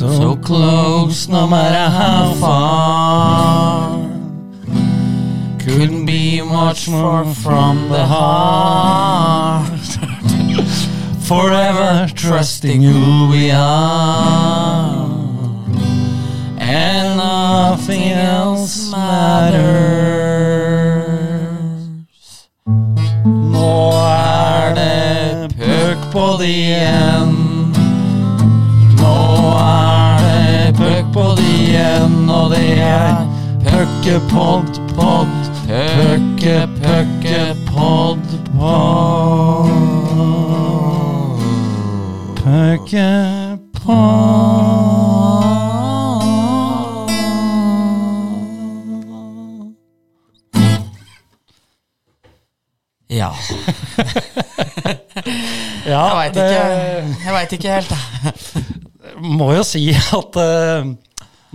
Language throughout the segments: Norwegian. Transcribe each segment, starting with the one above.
So close, no matter how far. Couldn't be much more from the heart. Forever trusting who we are. And nothing else matters. Nå er det puck det igjen. Og det er puckepod, pod, pucke, pucke, pod, pod. Puckepod. Ja. Ja, Jeg veit ikke, jeg vet ikke helt, jeg. må jo si at eh,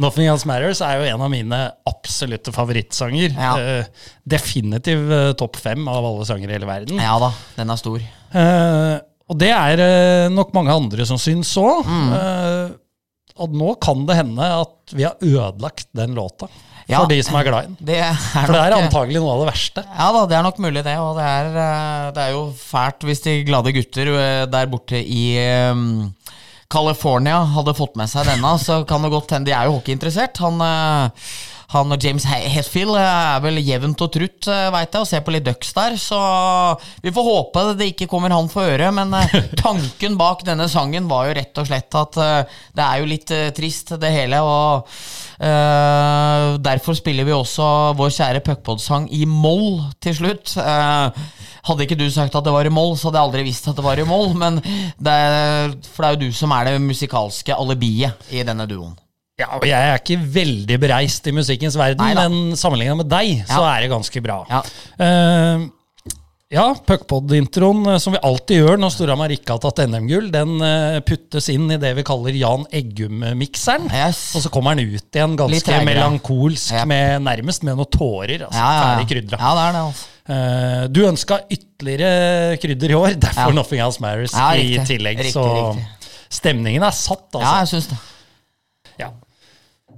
Nothing Else Matters er jo en av mine absolutte favorittsanger. Ja. Uh, definitiv uh, topp fem av alle sanger i hele verden. Ja da, den er stor. Uh, og det er eh, nok mange andre som syns òg. Mm. og nå kan det hende at vi har ødelagt den låta Ja. for de som er glad i den. Det er For det er antagelig noe av det verste. Ja da, det er nok mulig det, og det er, eh, det er jo fælt hvis de glade gutter eh, der borte i eh, California hadde fått med seg denne, så kan det godt hende De er jo hockeyinteressert. Han, eh, han og James Hetfield eh, er vel jevnt og trutt, veit jeg, og ser på litt Ducks der, så vi får håpe det ikke kommer han for øre, men eh, tanken bak denne sangen var jo rett og slett at eh, det er jo litt eh, trist, det hele, og uh, derfor spiller vi også vår kjære Puckpod-sang i moll til slutt. Uh, hadde ikke du sagt at det var i moll, så hadde jeg aldri visst at det var i moll. Men det er, for det er jo du som er det musikalske alibiet i denne duoen. Ja, og Jeg er ikke veldig bereist i musikkens verden, Neida. men sammenligna med deg, så er det ganske bra. Ja. uh, ja, Puckpod-introen, eh, som vi alltid gjør når Storhamar ikke har tatt NM-gull, den eh, puttes inn i det vi kaller Jan Eggum-mikseren. Yes. Og så kommer den ut igjen ganske melankolsk, Ja. med, nærmest med noen tårer. Altså, Ja, ja, Ferdig krydra. ja, det er det. altså. Uh, du ønska ytterligere krydder i år, derfor Ja. Nothing Else Matters Ja, i tillegg. Riktig, så riktig. stemningen er satt, altså. Ja, jeg synes det. Ja.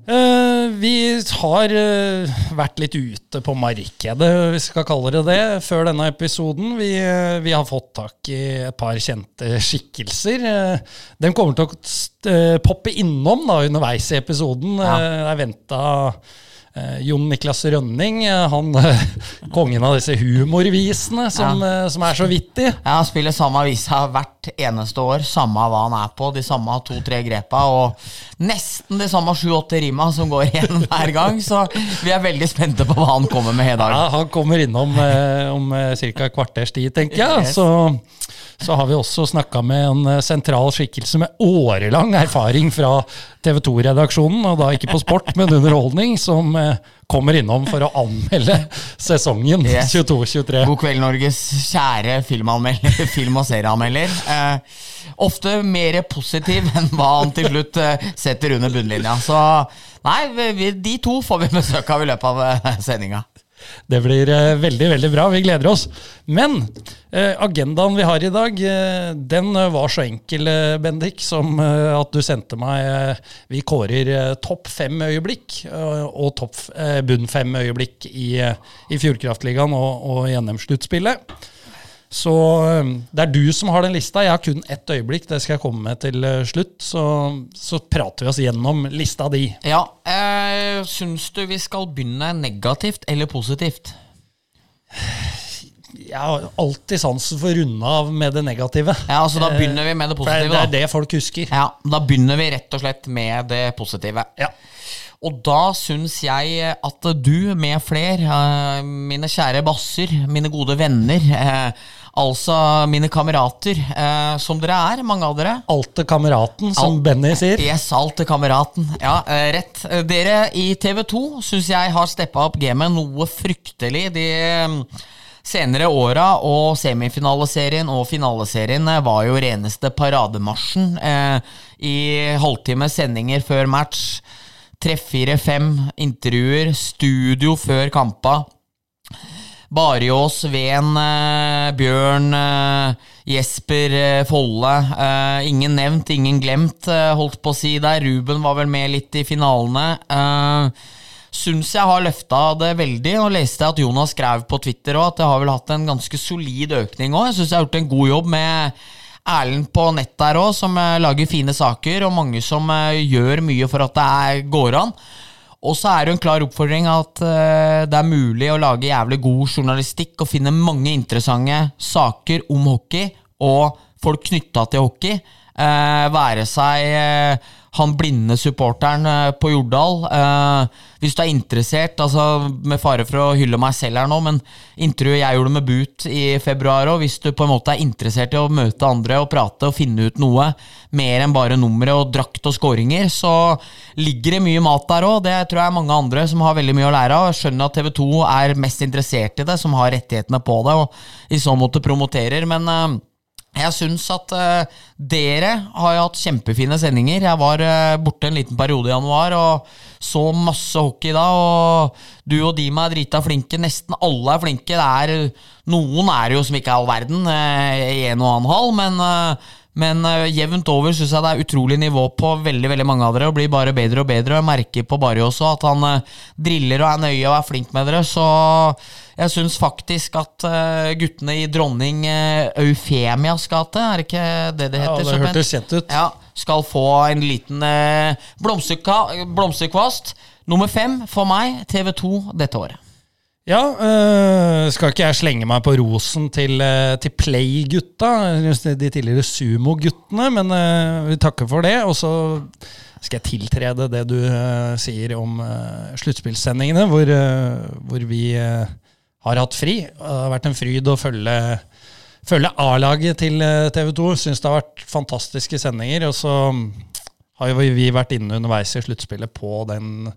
Eh, vi har eh, vært litt ute på markedet, hvis vi skal kalle det det, før denne episoden. Vi, eh, vi har fått tak i et par kjente skikkelser. De kommer til å poppe innom da, underveis i episoden. Ja. Det er venta Jon Niklas Rønning, eh, han eh, kongen av disse humorvisene som, eh, som er så vittig. han spiller samme avisa hvert eneste år, samme hva han er på, de samme to-tre grepa, og nesten de samme sju-åtte rima som går igjen hver gang, så vi er veldig spente på hva han kommer med i dag. Ja, han kommer innom eh, om eh, ca. kvarters tid, tenker jeg. Yes. Så, så har vi også snakka med en eh, sentral skikkelse med årelang erfaring fra TV 2-redaksjonen, og da ikke på sport, men underholdning, som eh, kommer innom for å anmelde sesongen Yes. 22-23. God kveld, Norges kjære film- og serieanmelder. Eh, ofte mer positiv enn hva han til slutt eh, setter under bunnlinja. Så nei, vi, vi, de to får vi besøk av i løpet av eh, sendinga. Det blir eh, veldig, veldig bra. Vi gleder oss. Men eh, agendaen vi har i dag, eh, den eh, var så enkel, eh, Bendik, som eh, at du sendte meg Vi kårer topp fem øyeblikk og topp bunn fem øyeblikk i, i Fjordkraftligaen og, og i NM-sluttspillet. Så eh, det er du som har den lista. Jeg har kun ett øyeblikk. Det skal jeg komme med til eh, slutt. Så, så prater vi oss gjennom lista di. Ja, eh, syns du vi skal begynne negativt eller positivt? Jeg har alltid sansen for å runde av med det negative. Ja, altså Da begynner vi med det For det, positive. det er det folk husker. Ja, Da begynner vi rett og slett med det positive. Ja. Og da syns jeg at du med fler, eh, mine kjære basser, mine gode venner, eh, altså mine kamerater, eh, som dere er, mange av dere Alte kameraten, som Al Benny sier. Yes, alte kameraten. Ja, eh, rett. Eh, Dere i TV 2 syns jeg har steppa opp gamet noe fryktelig de eh, senere åra. Og semifinaleserien og finaleserien var jo reneste parademarsjen eh, i halvtime sendinger før match. Treff fire-fem intervjuer, studio før kampa. Bariås, Ven, eh, Bjørn, eh, Jesper, eh, Folle. Ingen nevnt, ingen glemt, holdt på å si der. Ruben var vel med litt i finalene. Uh, Syns jeg har løfta det veldig, og leste at Jonas skrev på Twitter òg at det har vel hatt en ganske solid økning òg. Jeg syns jeg har gjort en god jobb med Erlend på nett der òg, som lager fine saker, og mange som gjør mye for at det går an. Og så er det jo en klar oppfordring at uh, det er mulig å lage jævlig god journalistikk og finne mange interessante saker om hockey og folk knytta til hockey. Uh, være seg eh, han blinde supporteren eh, på Jordal. Eh, hvis du er interessert, altså med fare for å hylle meg selv her nå, men intervjuet jeg gjorde med Boot i februar òg, hvis du på en måte er interessert i å møte andre og prate og finne ut noe mer enn bare nummeret og drakt og skåringer, så ligger det mye mat der òg. Det tror jeg er mange andre som har veldig mye å lære av. Skjønner at TV 2 er mest interessert i det, som har rettighetene på det, og i så måte promoterer, men eh, jeg syns at uh, dere har jo hatt kjempefine sendinger. Jeg var uh, borte en liten periode i januar og så masse hockey da. Og du og Dima er drita flinke. Nesten alle er flinke. Er, noen er jo som ikke er all verden, uh, i en og annen hall, men men uh, jevnt over syns jeg det er utrolig nivå på veldig veldig mange av dere, og blir bare bedre og bedre. Jeg merker på Barry også at han uh, driller og er nøye og er flink med dere, så jeg syns faktisk at uh, guttene i dronning Eufemias gate, er det ikke det det heter? Ja, det hørtes kjent ut. Ja, skal få en liten blomsterkvast. Nummer fem for meg, TV2 dette året. Ja, øh, skal ikke jeg slenge meg på rosen til, øh, til Play-gutta, de tidligere Sumo-guttene, men øh, vi takker for det. Og så skal jeg tiltrede det du sier om sluttspillsendingene, hvor, hvor, vi har hatt fri. Det har vært en fryd å følge, følge A-laget til TV 2. Syns det har vært fantastiske sendinger. Og så har jo vi vært inne underveis i sluttspillet på den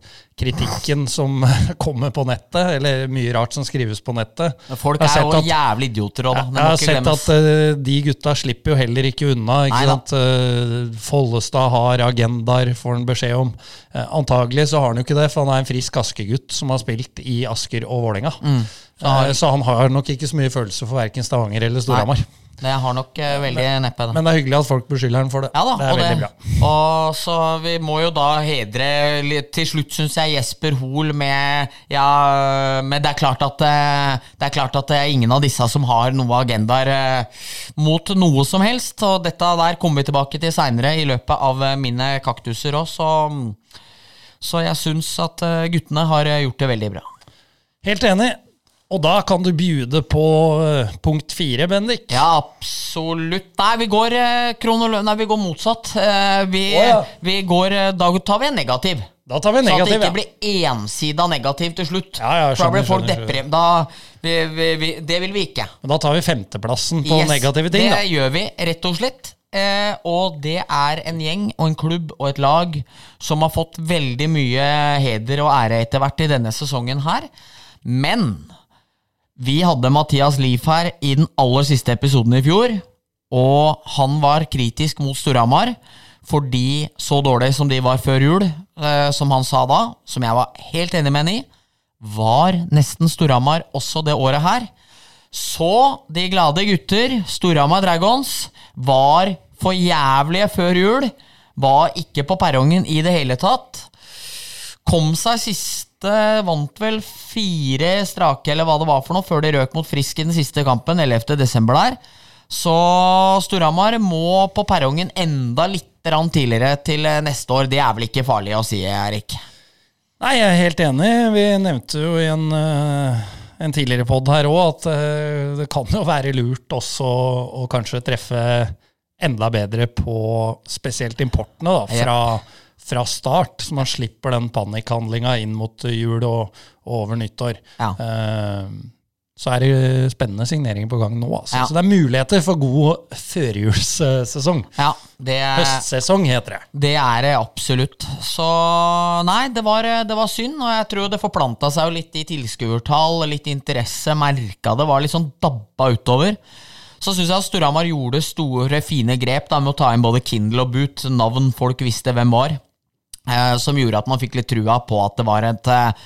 kritikken som kommer på nettet, eller mye rart som skrives på nettet. Folk er jo at, jævlig idioter òg, da. Jeg har sett at uh, de gutta slipper jo heller ikke unna. Ikke sant? Uh, Follestad har agendaer, får han beskjed om. Uh, antagelig så har han jo ikke det, for han er en frisk Askegutt som har spilt i Asker og Vålerenga. Mm. Så, så, han har nok ikke så mye følelse for verken Stavanger eller Storhamar. Det har nok uh, veldig neppe det. Men det er hyggelig at folk beskylder den for det. Ja da, det er veldig det, bra. Og så Vi må jo da hedre Til slutt syns jeg Jesper Hoel med Ja, men det er klart at eh, Det er klart at det er ingen av disse som har noen agendaer mot noe som helst. Og dette der kommer vi tilbake til seinere i løpet av mine kaktuser òg, så, så jeg syns at guttene har gjort det veldig bra. Helt enig. Og da kan du bjude på uh, punkt fire, Bendik. Ja, absolutt. Nei, vi går, uh, Nei, vi går motsatt. Uh, vi, oh, ja. vi går, da tar vi en negativ. Da tar vi en negativ, Så at det ikke ja. blir ensida negativ til slutt. Ja, ja, skjønner, da blir folk deprimerte. Det vil vi ikke. Men da tar vi femteplassen på yes, negative ting. Det da. gjør vi, rett og slett. Eh, og det er en gjeng og en klubb og et lag som har fått veldig mye heder og ære etter hvert i denne sesongen her. Men vi hadde Mathias Liv her i den aller siste episoden i fjor, og han var kritisk mot Storhamar fordi så dårlig som de var før jul, eh, som han sa da, som jeg var helt enig med han i, var nesten Storhamar også det året her. Så de glade gutter, Storhamar Dragons, var for jævlige før jul. Var ikke på perrongen i det hele tatt. Kom seg siste vant vel fire strake, eller hva det var for noe, før de røk mot Frisk i den siste kampen, 11. desember der. Så Storhamar må på perrongen enda litt tidligere til neste år. Det er vel ikke farlig å si, Erik? Nei, jeg er helt enig. Vi nevnte jo i en, eh, en tidligere pod her òg at eh, det kan jo være lurt også å kanskje treffe enda bedre på spesielt importene da, fra ja fra start, så man slipper den panikkhandlinga inn mot jul og, og over nyttår. Ja. Uh, så er det spennende signeringer på gang nå. Altså. Ja. Så det er muligheter for god førjulssesong. Ja, Høstsesong heter det. Det er det absolutt. Så nei, det var, det var, synd, og jeg tror det forplanta seg jo litt i tilskuertall, litt interesse. Merka det var litt sånn dabba utover. Så syns jeg at Storhamar gjorde store, fine grep da, med å ta inn både Kindle og Boot, navn folk visste hvem var. Eh, som gjorde at man fikk litt trua på at det var et eh,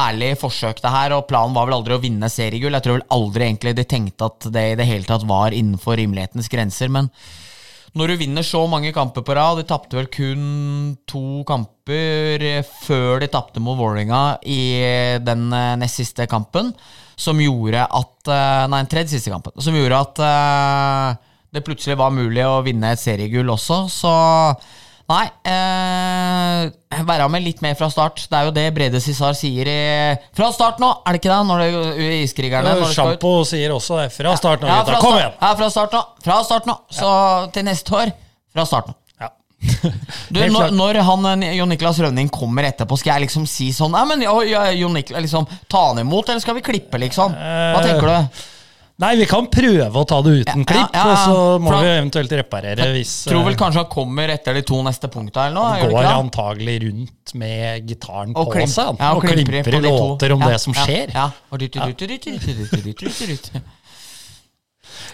ærlig forsøk, det her. Og planen var vel aldri å vinne seriegull. Jeg tror vel aldri egentlig de tenkte at det i det hele tatt var innenfor rimelighetens grenser. Men når du vinner så mange kamper på rad De tapte vel kun to kamper før de tapte mot Vålerenga i den eh, nest siste kampen, som gjorde at Nei, den tredje siste kampen. Som gjorde at det plutselig var mulig å vinne et seriegull også, så Nei, eh, være med litt mer fra start. Det er jo det Brede Cissar sier i, fra start nå, er det ikke det? Når det Iskrigerne det skal ut? Sjampo sier også det. Fra start nå, Ja, gutta. Kom igjen! Ja, fra start nå. Fra start nå. Så til neste år, fra start nå. Ja. Du, når, når han, eh, Jon Niklas Rønning kommer etterpå, skal jeg liksom si sånn Nei, men ja, ja, Jon Niklas, liksom, Ta han imot, eller skal vi klippe, liksom? Hva Eh, tenker du? Nei, vi kan prøve å ta det uten klipp, ja, ja, og så må vi eventuelt reparere jeg hvis Tror vel kanskje han kommer etter de to neste punkta eller noe? Han går antagelig rundt med gitaren på klim, seg han, og, og klimper i låter om det som skjer. Ja, og.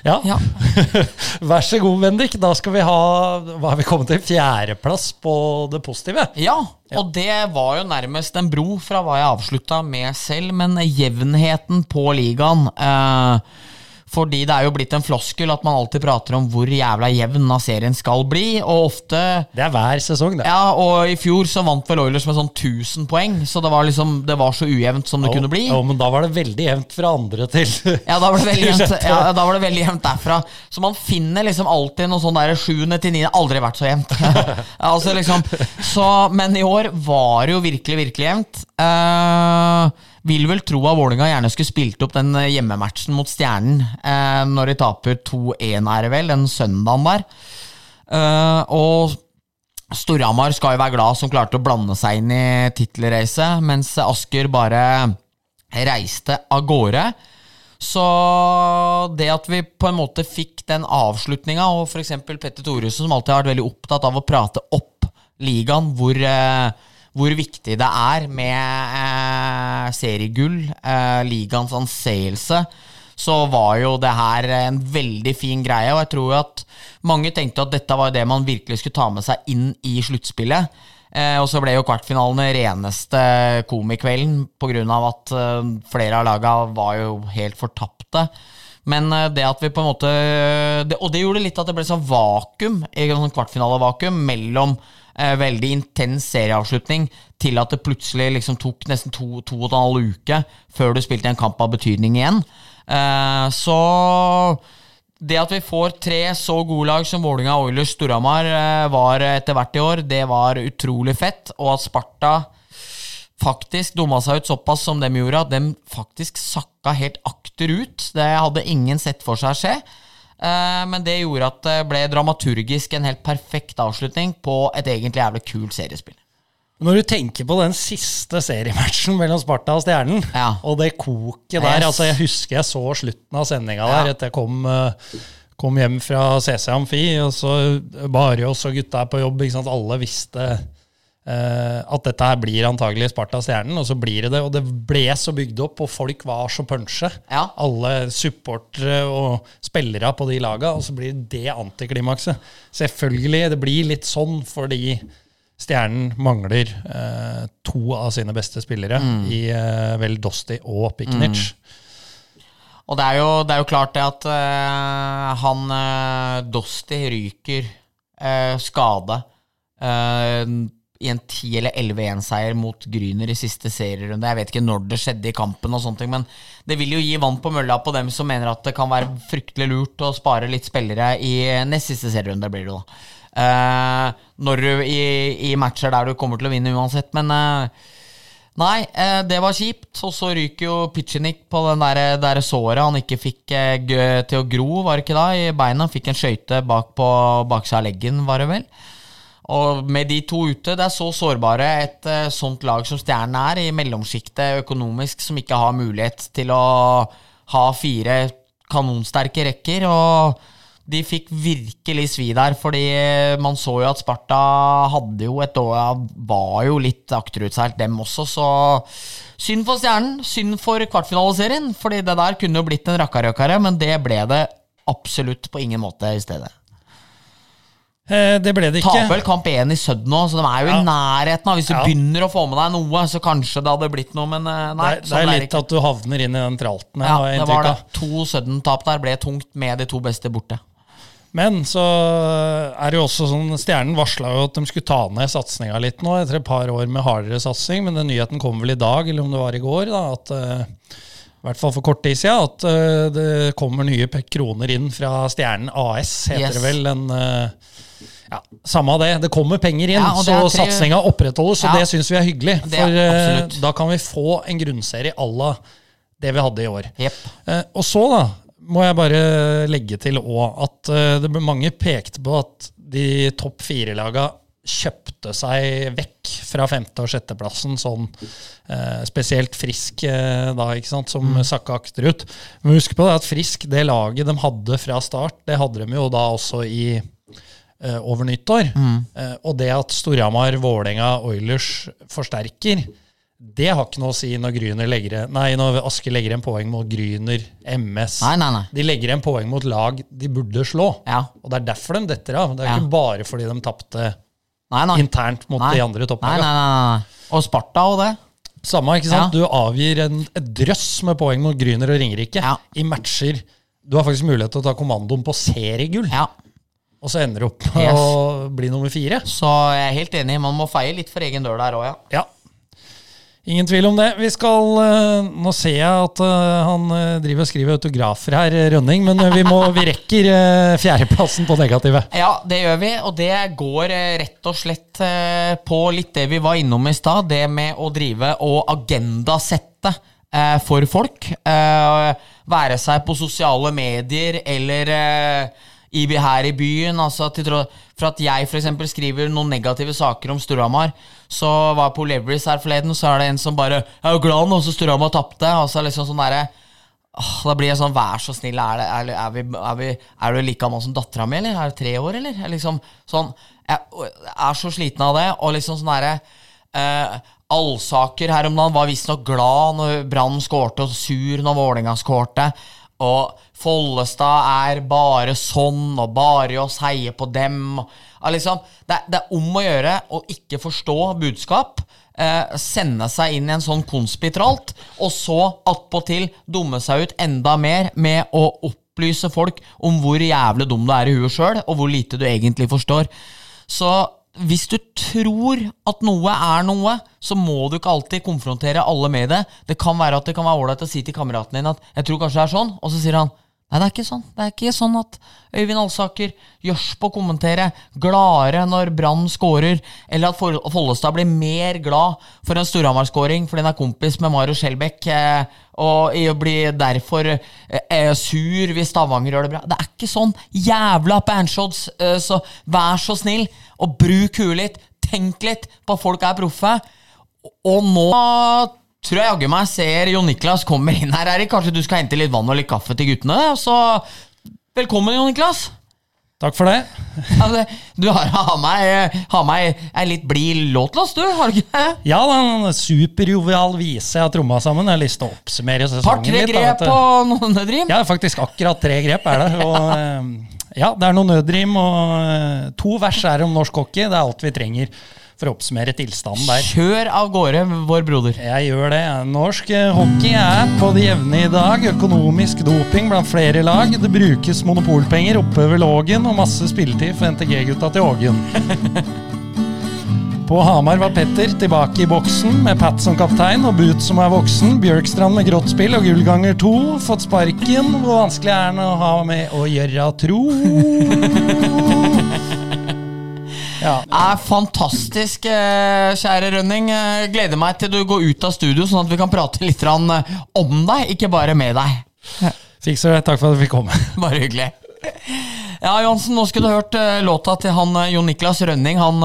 Ja. ja. Vær så god, Bendik. Da skal vi ha hva har vi kommet til? Fjerdeplass på det positive. Ja, og det var jo nærmest en bro fra hva jeg avslutta med selv, men jevnheten på ligaen. Eh, fordi det er jo blitt en floskel at man alltid prater om hvor jævla jevn av serien skal bli, og ofte Det er hver sesong, det. Ja, og i fjor så vant vel Oilers med sånn 1000 poeng, så det var liksom Det var så ujevnt som det kunne bli. Ja, men da var det veldig jevnt fra andre til Ja, da var det veldig jevnt, ja, da var det veldig jevnt derfra. Så man finner liksom alltid noe sånn der sjuende til niende. Aldri vært så jevnt. altså liksom, så, men i år var det jo virkelig, virkelig jevnt. Eh, vil vel tro at Vålinga gjerne skulle spilt opp den eh, hjemmematchen mot Stjernen eh, når de taper 2-1, er det vel, den søndagen der. Eh, og Storhamar skal jo være glad som klarte å blande seg inn i tittelracet, mens Asker bare reiste av gårde. Så det at vi på en måte fikk den avslutninga, og f.eks. Petter Thoresen, som alltid har vært veldig opptatt av å prate opp ligaen, hvor, eh, hvor viktig det er med eh, seriegull, eh, ligaens anseelse, så var jo det her en veldig fin greie. Og jeg tror at mange tenkte at dette var det man virkelig skulle ta med seg inn i sluttspillet. Eh, og så ble jo kvartfinalen den reneste komikvelden pga. at eh, flere av laga var jo helt fortapte. Men eh, det at vi på en måte Og det gjorde litt at det ble sånn vakuum, sånn kvartfinalevakuum mellom veldig intens serieavslutning til at det plutselig liksom tok nesten to, to og en halv uke før du spilte en kamp av betydning igjen. Eh, så det at vi får tre så gode lag som Vålinga, Oilers, Storhamar eh, var etter hvert i år, det var utrolig fett. Og at Sparta faktisk dumma seg ut såpass som de gjorde, at de faktisk sakka helt akterut. Det hadde ingen sett for seg skje. Eh, Men det gjorde at det ble dramaturgisk en helt perfekt avslutning på et egentlig jævlig kult seriespill. Når du tenker på den siste seriematchen mellom Sparta og Stjernen, Ja. og det koket der Yes. altså Jeg husker jeg så slutten av sendinga Ja. der etter jeg kom, eh, kom hjem fra CC Amfi, og så Bare oss og gutta er på jobb. Alle visste at dette her blir antagelig Sparta Stjernen, og så blir det det. Og det ble så bygd opp, og folk var så punsje. Ja. Alle supportere og spillere på de laga, og så blir det antiklimakset. Selvfølgelig, det blir litt sånn fordi Stjernen mangler eh, to av sine beste spillere i eh, vel Dosti og Piknic. Og det er jo, det er jo klart det at eh, han uh, Dosti ryker uh, skade eh, i en 10 eller 11-1-seier mot Gryner i siste serierunde. Jeg vet ikke når det skjedde i kampen, og sånne ting, men det vil jo gi vann på mølla på dem som mener at det kan være fryktelig lurt å spare litt spillere i nest siste serierunde, blir det da. Uh, når du i, i matcher der du kommer til å vinne uansett, men uh, Nei, eh, det var kjipt. Og så ryker jo Pitchenik på den der, der såret han ikke fikk eh, til å gro, var det ikke da, i beina. Fikk en skøyte bak på baksida av leggen, var det vel. Og med de to ute, det er så sårbare et eh, sånt lag som Stjernen er, i mellomsjiktet økonomisk, som ikke har mulighet til å ha fire kanonsterke rekker. Og de fikk virkelig svi der, fordi man så jo at Sparta hadde jo et år Var jo litt akterutseilt, dem også, så synd for Stjernen. Synd for kvartfinaliserien, fordi det der kunne jo blitt en rakkarøkare, men det ble det absolutt på ingen måte i stedet. Eh, det ble det ikke. Taper vel kamp 1 i Sødd nå, så de er jo Ja. i nærheten. av Hvis du Ja. begynner å få med deg noe, så kanskje det hadde blitt noe, men eh, nei. det, er, det sånn er litt litt at du havner inn i den tralten. ja, det var det. To Sødden-tap der ble tungt med de to beste borte. Men så er det jo også sånn Stjernen varsla jo at de skulle ta ned satsinga litt nå, etter et par år med hardere satsing. Men den nyheten kom vel i dag, eller om det var i går, da, at eh, i hvert fall for kort tid siden, at det kommer nye kroner inn fra Stjernen AS, heter Yes. det vel. En, ja, Samme av det. Det kommer penger inn, Ja, så tre- satsinga opprettholdes. Og det syns vi er hyggelig. For er eh, da kan vi få en grunnserie à la det vi hadde i år. Yep. Eh, og så da, må jeg bare legge til òg at eh, det ble mange pekte på at de topp fire-laga kjøpte seg vekk fra femte- og sjetteplassen, sånn eh, spesielt Frisk eh, da, ikke sant, som sakka akterut. Men husk på det at Frisk, det laget de hadde fra start, det hadde de jo da også i over nyttår. Eh, og det at Storhamar, Vålerenga, Oilers forsterker, det har ikke noe å si når legger Nei, når Aske legger en poeng mot Gryner, MS. Nei, nei. De legger en poeng mot lag de burde slå. Ja. Og det er derfor de detter av. Det er Ja. ikke bare fordi de tapte internt mot de andre topplagene. Og Sparta og det. Samme, ikke sant? Ja. Du avgir en, et drøss med poeng mot Gryner og Ringerike Ja. i matcher. Du har faktisk mulighet til å ta kommandoen på seriegull, Ja. Og så ender du opp med Yes. å bli nummer fire. Så jeg er helt enig. Man må feie litt for egen dør der òg, ja. Ja. Ingen tvil om det. Vi skal eh, Nå ser jeg at eh, han eh, driver og skriver autografer her, Rønning, men vi, må, vi rekker fjerdeplassen på negativet. Ja, det gjør vi, og det går rett og slett på litt det vi var innom i stad. Det med å drive og agendasette for folk. Være seg på sosiale medier eller i, her i byen. Altså for at jeg f.eks. skriver noen negative saker om Storhamar, så var jeg på Leveries her forleden, så er det en som bare 'Jeg er jo glad nå, så Storhamar tapte'. Og så det liksom sånn der, Da blir jeg sånn, vær så snill, er, det, er, er, vi, er, vi, du like gammel som dattera mi, eller? Er du tre år, eller? Liksom, sånn, jeg er så sliten av det, og liksom sånn derre eh, Allsaker her om dagen var visstnok glad når Brann skårte, og sur når Vålerenga skårte. Og Follestad er bare sånn, og bare oss heier på dem. Liksom, det, det er om å gjøre å ikke forstå budskap. Eh, sende seg inn i en sånn konspitralt, og så attpåtil dumme seg ut enda mer med å opplyse folk om hvor jævlig dum du er i huet sjøl, og hvor lite du egentlig forstår. Så hvis du tror at noe er noe, så må du ikke alltid konfrontere alle med det. Det kan være at det kan være ålreit å si til kameraten din at 'jeg tror kanskje det er sånn', og så sier han Nei, det er ikke sånn. Det er ikke sånn at Øyvind Alsaker gjørs på å kommentere gladere når Brann scorer, eller at Follestad blir mer glad for en Storhamar-scoring fordi han er kompis med Mario Skjelbæk, eh, og i å bli derfor eh, sur hvis Stavanger gjør det bra. Det er ikke sånn. Jævla bandshots, eh, så vær så snill og bruk huet litt. Tenk litt på at folk er proffe. Og nå tror jeg jaggu meg ser Jon Niklas kommer inn her, Erik. Kanskje du skal hente litt vann og litt kaffe til guttene? Så velkommen, Jon Niklas. Takk for det. Ja, det, du har, har meg, har meg ei litt blid låt til oss, du? Har du ikke det? Ja, den en superjovial vise jeg har tromma sammen. Jeg har lyst til å oppsummere sesongen litt. da, grep vet og noen nødrim? Ja, faktisk akkurat tre grep er det. Og, eh, ja, det er noe nødrim, og eh, to vers er om norsk hockey. Det er alt vi trenger for å oppsummere tilstanden der. Kjør av gårde, vår broder. Jeg gjør det. Norsk eh, hockey er på det jevne i dag. Økonomisk doping blant flere lag. Det brukes monopolpenger oppover Lågen, og masse spilletid for NTG-gutta til Ågen. På Hamar var Petter tilbake i boksen med Pat som kaptein og Boot som er voksen. Bjørkstrand med grått spill og gull ganger to. Fått sparken. Hvor vanskelig er den å ha med å gjøre tro? Ja. er fantastisk, eh, kjære Rønning. Eh, Gleder meg til du går ut av studio, sånn at vi kan prate litt eh, om deg, ikke bare med deg. Fikk så Takk for at du fikk komme. Bare hyggelig. Ja, Johansen, nå skulle du hørt låta til han Jon Niklas Rønning. Han,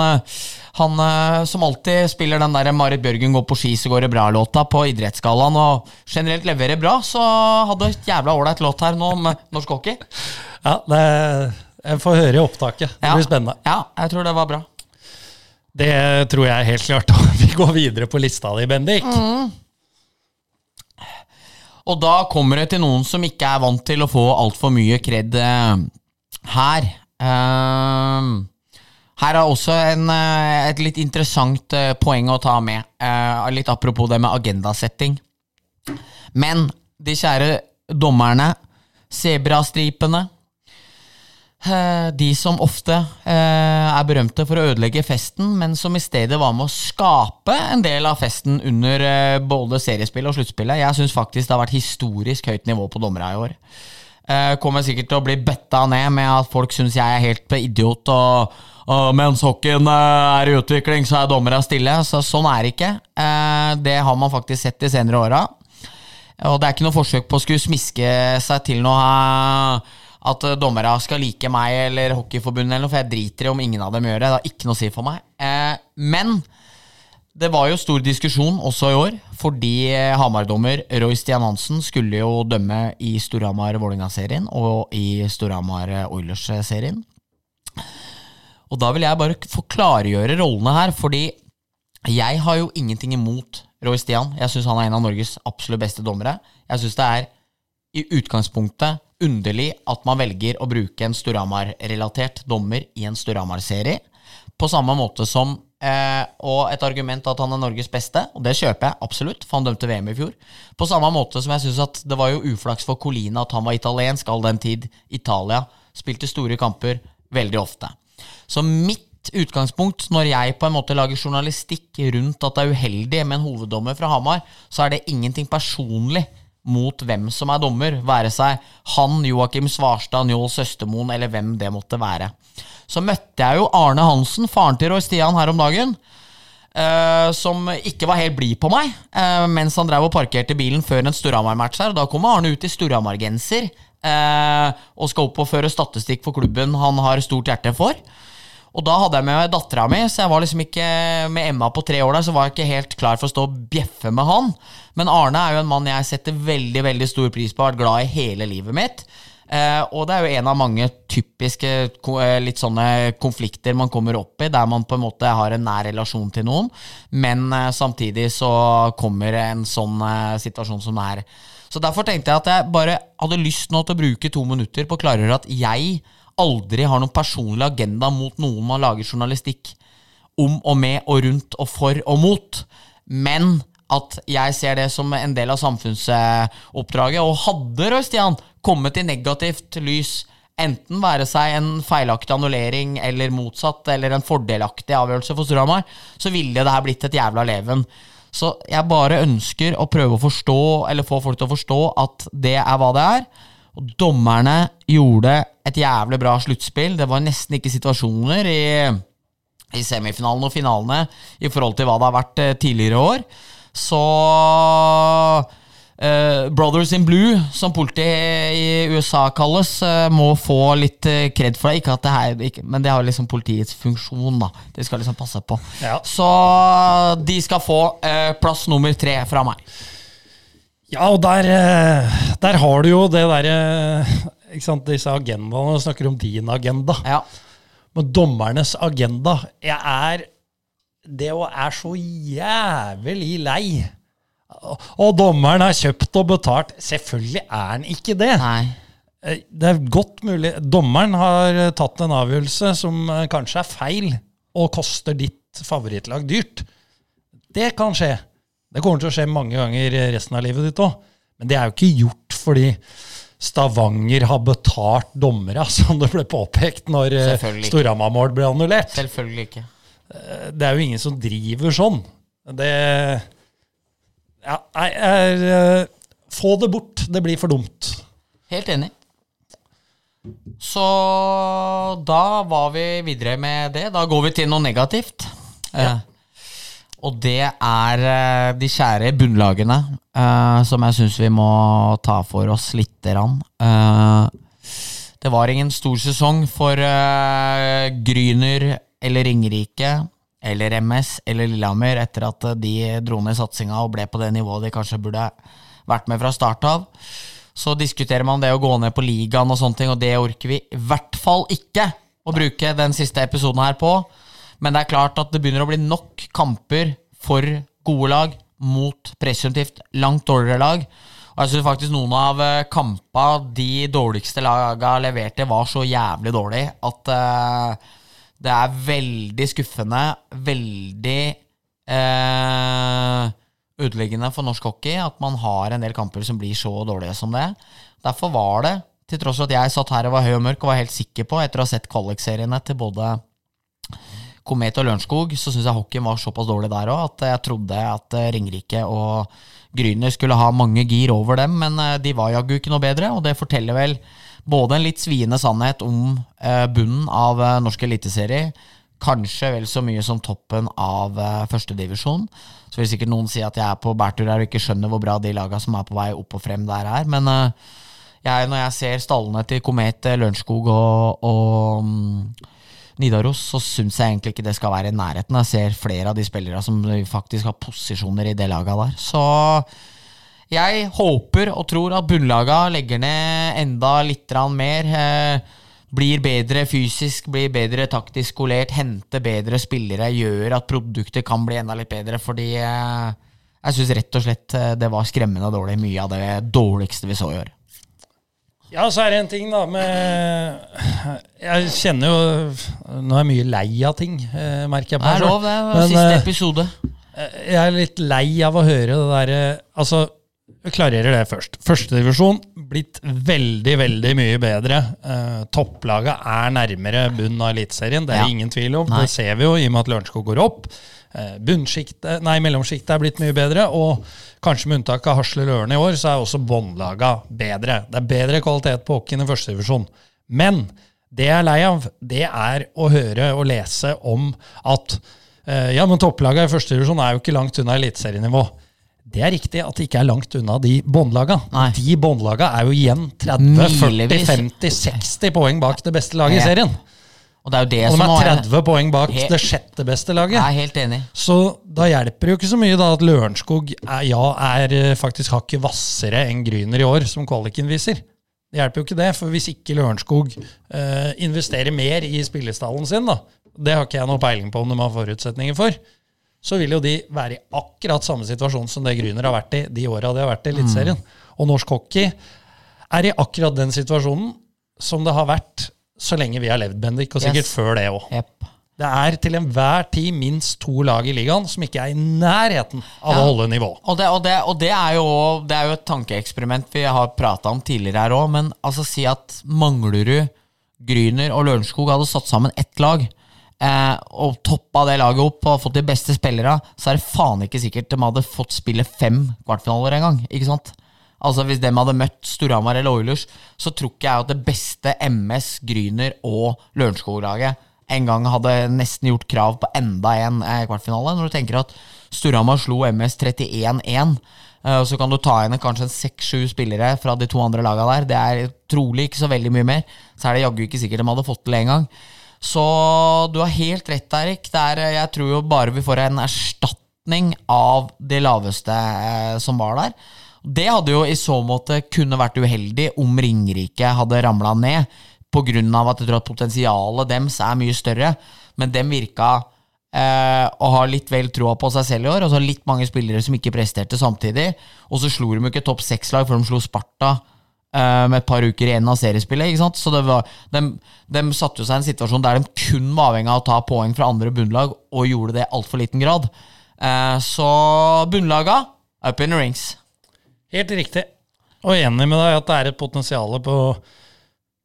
han som alltid spiller den der Marit Bjørgen går på ski, så går det bra-låta på Idrettsgallaen, og generelt leverer bra, så hadde et jævla ålreit låt her nå om norsk hockey. Ja, det, jeg får høre i opptaket. Det Ja. blir spennende. Ja, jeg tror det var bra. Det tror jeg helt klart. Vi går videre på lista di, Bendik. Og da kommer det til noen som ikke er vant til å få altfor mye kred eh, her. Eh, Her er også en, eh, et litt interessant eh, poeng å ta med. Litt apropos det med agendasetting. Men de kjære dommerne, sebrastripene De som ofte eh, er berømte for å ødelegge festen, men som i stedet var med å skape en del av festen under eh, både seriespillet og sluttspillet. Jeg syns faktisk det har vært historisk høyt nivå på dommere i år. Eh, kommer sikkert til å bli bøtta ned med at folk syns jeg er helt idiot. og, og mens hockeyen eh, er i utvikling, så er dommere stille. Så sånn er det ikke. Eh, det har man faktisk sett de senere åra. Og det er ikke noe forsøk på å skulle smiske seg til noe eh, at dommerne dommere skal like meg eller Hockeyforbundet, eller noe, for jeg driter i om ingen av dem gjør det. Det har ikke noe å si for meg. Eh, men det var jo stor diskusjon også i år, fordi eh, Hamar-dommer Roy Stian Hansen skulle jo dømme i Storhamar-Vålerenga-serien og i Storhamar Oilers-serien. Og da vil jeg bare få klargjøre rollene her, fordi jeg har jo ingenting imot Roy Stian. Jeg syns han er en av Norges absolutt beste dommere. Jeg syns det er i utgangspunktet underlig at man velger å bruke en Storhamar-relatert dommer i en Storhamar-serie. På samme måte som eh, Og et argument at han er Norges beste, og det kjøper jeg absolutt, for han dømte VM i fjor. På samme måte som jeg syns at det var jo uflaks for Colina at han var italiensk all den tid Italia spilte store kamper veldig ofte. Så mitt utgangspunkt når jeg på en måte lager journalistikk rundt at det er uheldig med en hoveddommer fra Hamar, så er det ingenting personlig mot hvem som er dommer, være seg han, Joakim Svarstad, Njål Søstermoen eller hvem det måtte være. Så møtte jeg jo Arne Hansen, faren til Roy Stian, her om dagen. Uh, som ikke var helt blid på meg uh, mens han drev og parkerte bilen før en Storhamar-match her. Da kommer Arne ut i Storhamar-genser uh, og skal opp og føre statistikk for klubben han har stort hjerte for. Og da hadde jeg med meg dattera mi, så jeg var liksom ikke med Emma på tre år der, så var jeg ikke helt klar for å stå og bjeffe med han. Men Arne er jo en mann jeg setter veldig veldig stor pris på, har vært glad i hele livet mitt. Eh, og det er jo en av mange typiske eh, litt sånne konflikter man kommer opp i, der man på en måte har en nær relasjon til noen, men eh, samtidig så kommer en sånn eh, situasjon som det er. Så derfor tenkte jeg at jeg bare hadde lyst nå til å bruke to minutter på å klargjøre at jeg aldri har noen personlig agenda mot noen man lager journalistikk om og med og rundt og for og mot, men at jeg ser det som en del av samfunnsoppdraget. Og hadde Roy Stian kommet i negativt lys, enten være seg en feilaktig annullering eller motsatt, eller en fordelaktig avgjørelse for Storhamar, så ville det her blitt et jævla leven. Så jeg bare ønsker å prøve å forstå, eller få folk til å forstå, at det er hva det er. Og dommerne gjorde et jævlig bra sluttspill. Det var nesten ikke situasjoner i, i semifinalene og finalene i forhold til hva det har vært eh, tidligere år. Så Uh, Brothers in Blue, som politiet i USA kalles, uh, må få litt kred for det. Ikke at det her, ikke, men det har liksom politiets funksjon, da. De skal liksom passe på. Ja. Så de skal få uh, plass nummer tre fra meg. Ja, og der, eh, der har du jo det derre sant, Disse agendaene. Du snakker om din agenda. Ja. Men dommernes agenda Jeg er Det å er så jævlig lei. Og dommeren er kjøpt og betalt. Selvfølgelig er han ikke det. Nei. Eh, Det er godt mulig Dommeren har eh, tatt en avgjørelse som eh, kanskje er feil, og koster ditt favorittlag dyrt. Det kan skje. Det kommer til å skje mange ganger resten av livet ditt òg. Men det er jo ikke gjort fordi Stavanger har betalt dommere, som det ble påpekt når eh. Storhamar-mål ble annullert. Selvfølgelig ikke. Det er jo ingen som driver sånn. Det Ja, nei, er, eh, Få det bort. Det blir for dumt. Helt enig. Så da var vi videre med det. Da går vi til noe negativt. Eh, og det er eh, de kjære bunnlagene, uh, som jeg syns vi må ta for oss lite grann. Uh, det var ingen stor sesong for uh, Gryner eller Ringerike eller MS eller Lillehammer etter at de dro ned satsinga og ble på det nivået de kanskje burde vært med fra start av. Så diskuterer man det å gå ned på ligaen og sånne ting, og det orker vi i hvert fall ikke å bruke den siste episoden her på. Men det er klart at det begynner å bli nok kamper for gode lag mot presumptivt langt dårligere lag. Og jeg syns faktisk noen av eh, kampa de dårligste laga leverte, var så jævlig dårlig at uh, Det er veldig skuffende, veldig uh, ødeleggende for norsk hockey at man har en del kamper som blir så dårlige som det. Derfor var det, til tross for at jeg satt her og var høy og mørk og var helt sikker på, etter å ha sett kvalikseriene til både Komet og Lørenskog, så syns jeg hockeyen var såpass dårlig der òg at jeg trodde at eh, Ringerike og Gryner skulle ha mange gir over dem, men eh, de var jaggu ikke noe bedre, og det forteller vel både en litt sviende sannhet om eh, bunnen av norsk eliteserie, kanskje vel så mye som toppen av førstedivisjon. Så vil sikkert noen si at jeg er på bærtur her og ikke skjønner hvor bra de laga som er på vei opp og frem der er, men jeg, når jeg ser stallene til Komet, Lørenskog og, og mm, Nidaros, så syns jeg egentlig ikke det skal være i nærheten. Jeg ser flere av de spillerne som faktisk har posisjoner i det laget der. Så jeg håper og tror at bunnlaga legger ned enda litt mer. Eh, blir bedre fysisk, blir bedre taktisk skolert, henter bedre spillere, gjør at produktet kan bli enda litt bedre. Fordi eh, jeg syns rett og slett eh, det var skremmende dårlig, mye av det dårligste vi så i år. Ja, så er det en ting da med Jeg kjenner jo Nå er jeg mye lei av ting, eh, merker jeg på meg. Det er lov, det. Siste eh, episode. Eh, jeg er litt lei av å høre det derre Altså, jeg klarerer det først. Førstedivisjon blitt veldig, veldig mye bedre. Eh, topplaget er nærmere bunnen av Eliteserien, det er ja. ingen tvil om. Nei. Det ser vi jo i og med at Lørenskog går opp. Bunnsjiktet, nei, mellomsjiktet er blitt mye bedre. Og kanskje med unntak av Hasle Løren i år, så er også båndlaga bedre. Det er bedre kvalitet på hockeyen i førstedivisjon. Men det jeg er lei av, det er å høre og lese om at eh, ja, men topplaga i førstedivisjon er jo ikke langt unna eliteserienivå. Det er riktig at det ikke er langt unna de båndlaga. De båndlaga er jo igjen 30-40-50-60 poeng bak det beste laget i serien. Og det er jo det og de er 30 er, poeng bak helt, det sjette beste laget. Jeg er helt enig. Så da hjelper det jo ikke så mye da at Lørenskog er, ja, er eh, faktisk hakket hvassere enn Gryner i år, som kvaliken viser. Det hjelper jo ikke det, for hvis ikke Lørenskog eh, investerer mer i spillestallen sin, da, det har ikke jeg noe peiling på om de har forutsetninger for, så vil jo de være i akkurat samme situasjon som det Gryner har vært i de åra de har vært i Eliteserien. Mm. Og norsk hockey er i akkurat den situasjonen som det har vært så lenge vi har levd, Bendik, og sikkert yes. før det òg. Yep. Det er til enhver tid minst to lag i ligaen som ikke er i nærheten av ja. å holde nivå. Og, det, og, det, og det, er jo, det, er jo, et tankeeksperiment vi har prata om tidligere her òg, men altså si at Manglerud, Gryner og Lørenskog hadde satt sammen ett lag. Eh, og toppa det laget opp og fått de beste spillerne, så er det faen ikke sikkert de hadde fått spille fem kvartfinaler engang. Altså Hvis de hadde møtt Storhamar eller Oilers, så tror ikke jeg at det beste MS, Gryner og Lørenskog-laget en gang hadde nesten gjort krav på enda en eh, kvartfinale. Når du tenker at Storhamar slo MS 31-1, eh, så kan du ta inn kanskje seks-sju spillere fra de to andre lagene der. Det er trolig ikke så veldig mye mer. Så er det jaggu ikke sikkert de hadde fått til engang. Så du har helt rett, Erik. Er, jeg tror jo bare vi får en erstatning av det laveste eh, som var der. Det hadde jo i så måte kunne vært uheldig om Ringerike hadde ramla ned, pga. at jeg tror at potensialet deres er mye større. Men dem virka eh, å ha litt vel troa på seg selv i år. Og så litt mange spillere som ikke presterte samtidig. Og så slo de ikke topp seks-lag før de slo Sparta eh, med et par uker igjen av seriespillet. ikke sant? Så det var, de, de satte seg i en situasjon der de kun var avhengig av å ta poeng fra andre bunnlag, og gjorde det i altfor liten grad. Eh, så bunnlaga up in the rings. Helt riktig. Og enig med deg at det er et potensial på,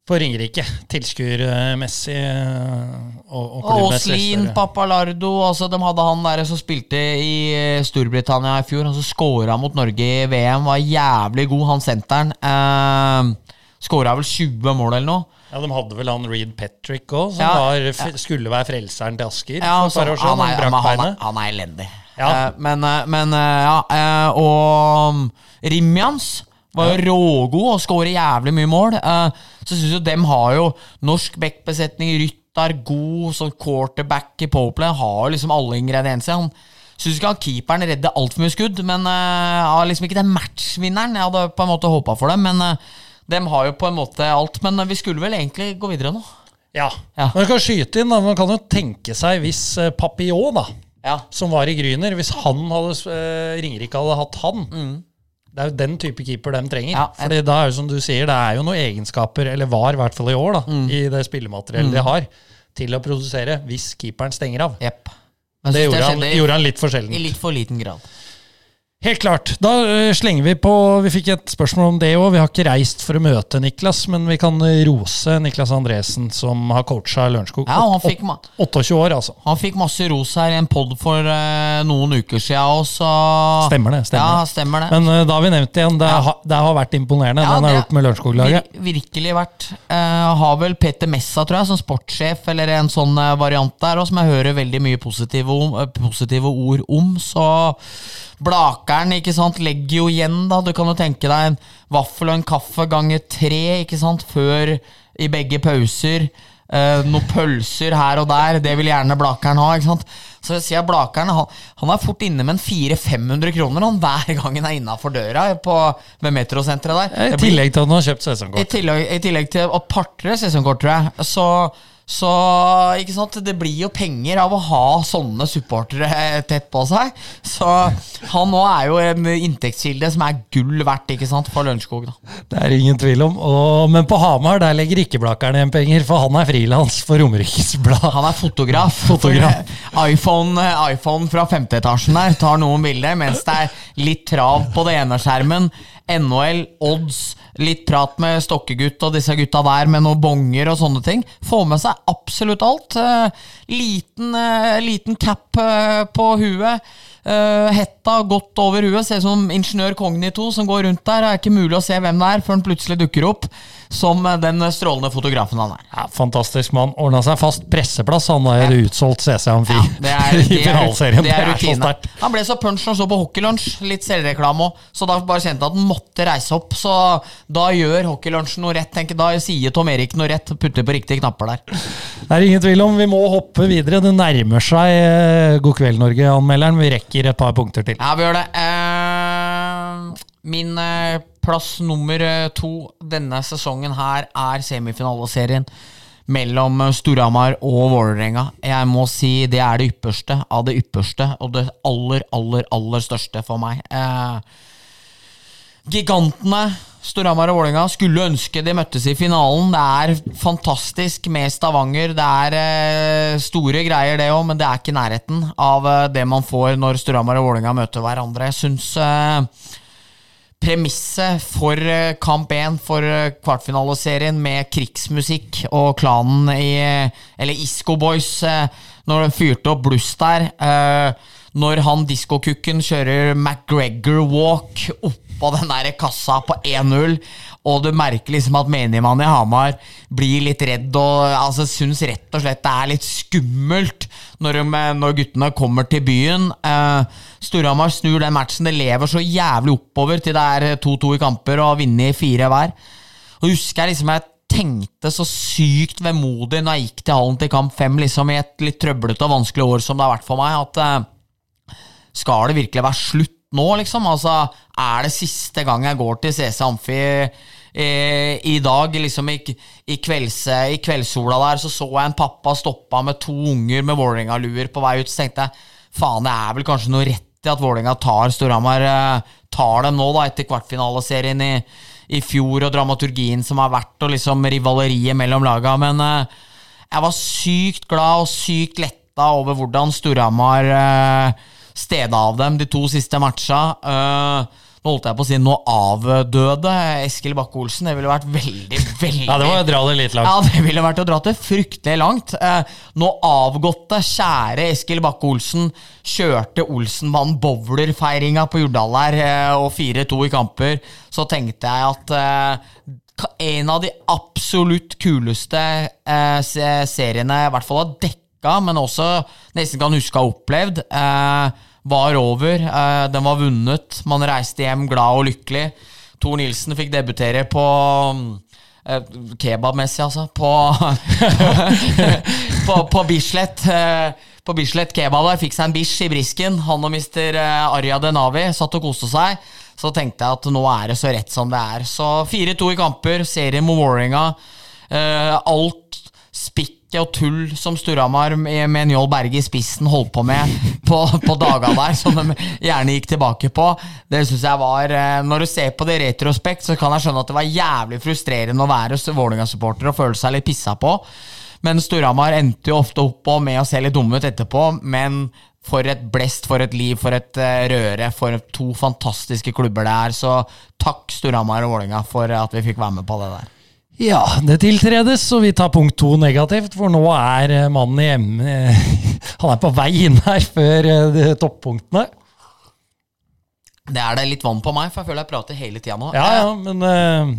på Ringerike, tilskuermessig eh, og, og Åslin, Papalardo altså De hadde han der som spilte i eh, Storbritannia i fjor. Han som scora mot Norge i VM, var jævlig god, han senteren. Eh, Skåra vel 20 mål eller noe. Ja, De hadde vel han Reed Patrick òg, som ja, var, skulle være frelseren til Asker. Ja, par år Han, er, han, han er elendig. Ja. Eh, men, eh, men, eh, ja. Og um, Rimjans var jo rågod og skårer jævlig mye mål. Så syns jo dem har jo norsk backbesetning, Ryttar, god sånn quarterback i powerplay. Har liksom alle ingredienser. Han Syns ikke han keeperen redder altfor mye skudd, men har liksom ikke den matchvinneren. Jeg hadde på en måte håpa for dem, men dem har jo på en måte alt. Men vi skulle vel egentlig gå videre nå? Ja. ja. Man kan skyte inn, da. Man kan jo tenke seg hvis Papillon, da ja. som var i Gryner. Hvis han hadde, uh, Ringerike hadde hatt han mm. Det er jo den type keeper de trenger. Ja, Fordi da er jo som du sier, det er jo noen egenskaper, eller var i hvert fall i år, da, mm. i det spillemateriellet mm. de har, til å produsere hvis keeperen stenger av. Yep. Men det gjorde, gjorde han, i- gjorde han litt for I litt for liten grad. Helt klart. Da eh, slenger vi på Vi fikk et spørsmål om det òg. Vi har ikke reist for å møte Niklas, men vi kan eh, rose Niklas Andresen, som har coacha Lørenskog. Ja, han fikk, 28 år, altså. han fikk masse ros her i en pod for uh, noen uker siden òg, så Stemmer det. stemmer Ja, stemmer det. Men uh, da har vi nevnt det igjen. Det, Ja. har, det har vært imponerende, Ja, den har gjort med Lørenskog-laget. Vir virkelig vært. Uh, har vel Peter Messa, tror jeg, som sportssjef, eller en sånn variant der, og som jeg hører veldig mye positive, om, positive ord om. Så Blakeren ikke sant, legger jo igjen, da. Du kan jo tenke deg en vaffel og en kaffe ganger tre ikke sant, før i begge pauser. Eh, noen pølser her og der, det vil gjerne Blakeren ha. ikke sant? Så jeg sier Blakeren han, han er fort inne med en 400-500 kroner han, hver gang han er innafor døra på, ved metrosenteret der. I tillegg til at han har kjøpt i tillegg, I tillegg til å partre sesongkort, tror jeg. Så, så ikke sant? det blir jo penger av å ha sånne supportere tett på seg. Så han nå er jo en inntektskilde som er gull verdt ikke sant, for Lørenskog. da. Det er ingen tvil om. Og, men på Hamar der legger ikke Blakeren igjen penger, for han er frilans for Romerikes Blad. Han er fotograf. Fotograf. IPhone, iPhone fra femteetasjen der tar noen bilder, mens det er litt trav på det ene skjermen. NHL, odds, litt prat med Stokkegutt og disse gutta der med noen bonger og sånne ting. Få med seg absolutt alt. Eh, liten, eh, liten cap eh, på huet. Hetta godt over huet. Ser ut som ingeniør Kognito som går rundt der. Det er ikke mulig å se hvem det er før han plutselig dukker opp som eh, den strålende fotografen han er. Ja, fantastisk mann. Ordna seg fast presseplass. Han har jo utsolgt CC Amfi Det er, i det er, det er sterkt. Han ble så punch når han så på Hockeylunsj. Litt selvreklame òg. Så da bare kjente jeg at han måtte reise opp. Så da gjør Hockeylunsjen noe rett. tenker. Da sier Tom Erik noe rett. Putter på riktige knapper der. Det er ingen tvil om. Vi må hoppe videre. Det nærmer seg eh, God kveld, Norge-anmelderen. Vi rekker et par punkter til. Ja, vi gjør det. Eh, min eh, plass nummer eh, to denne sesongen her er semifinaleserien mellom eh, Storhamar og Vålerenga. Jeg må si det er det ypperste av det ypperste, og det aller, aller, aller største for meg. Eh, Gigantene Storhamar og Vålerenga skulle ønske de møttes i finalen. Det er fantastisk med Stavanger. Det er eh, store greier, det òg, men det er ikke nærheten av eh, det man får når Storhamar og Vålerenga møter hverandre. Jeg syns premisset for eh, kamp 1 for eh, kvartfinaleserien med krigsmusikk og klanen i Eller Isco Boys, eh, når de fyrte opp bluss der. eh, Når han diskokukken kjører McGregor walk oppå den der kassa på 1-0, og du merker liksom at menigmannen i Hamar blir litt redd og altså, syns rett og slett det er litt skummelt når, de, når guttene kommer til byen. Eh, Storhamar snur den matchen. Det lever så jævlig oppover til det er 2-2 i kamper og har vunnet fire hver. Og husker jeg liksom jeg tenkte så sykt vemodig når jeg gikk til hallen til kamp fem liksom i et litt trøblete og vanskelig år som det har vært for meg, at eh, skal det virkelig være slutt nå, liksom? Altså, er det siste gang jeg går til CC Amfi eh, i dag, liksom i, i, kvelds, i kveldssola der, så så jeg en pappa stoppa med to unger med Vålerenga-luer på vei ut, så tenkte jeg faen, det er vel kanskje noe rett i at Vålerenga tar Storhamar, eh, tar dem nå, da, etter kvartfinaleserien i, i fjor, og dramaturgien som har vært, og liksom rivaleriet mellom laga, men eh, jeg var sykt glad og sykt letta over hvordan Storhamar eh, steda av dem de to siste matcha. Eh, nå holdt jeg på å si nå avdøde Eskil Bakke-Olsen. Det ville vært veldig, veldig Ja, det var å dra det litt langt. ja, det ville vært å dra det fryktelig langt. Eh, nå avgåtte, kjære Eskil Bakke-Olsen kjørte Olsenbanen bowlerfeiringa på Jordal her, eh, og 4-2 i kamper, så tenkte jeg at eh, en av de absolutt kuleste eh, seriene i hvert fall har dekka, men også nesten kan huske å ha opplevd, eh, var over. Eh, den var vunnet. Man reiste hjem glad og lykkelig. Tor Nilsen fikk debutere på eh, Kebabmessig, altså. På, på, på Bislett. eh, på Bislett kebab der. Fikk seg en bish i brisken. Han og mister Arja Denavi satt og koste seg. Så tenkte jeg at nå er det så rett som det er. Så 4-2 i kamper, serie mot Vålerenga. Alt alt spikket og tull som Storhamar med, Njål Berge i spissen holdt på med på, på daga der, som de gjerne gikk tilbake på. Det synes jeg var eh, Når du ser på det i retrospekt, så kan jeg skjønne at det var jævlig frustrerende å være Vålerenga-supporter og føle seg litt pissa på. Men Storhamar endte jo ofte opp med å se litt dumme ut etterpå. Men for et blest, for et liv, for et eh, røre, for to fantastiske klubber det er. Så takk Storhamar og Vålerenga for at vi fikk være med på det der. Ja, det tiltredes, og vi tar punkt to negativt, for nå er eh, mannen hjemme Han er på vei inn her før eh, toppunktene. Det er det litt vann på meg, for jeg føler jeg prater hele tida nå. Ja, ja, men eh,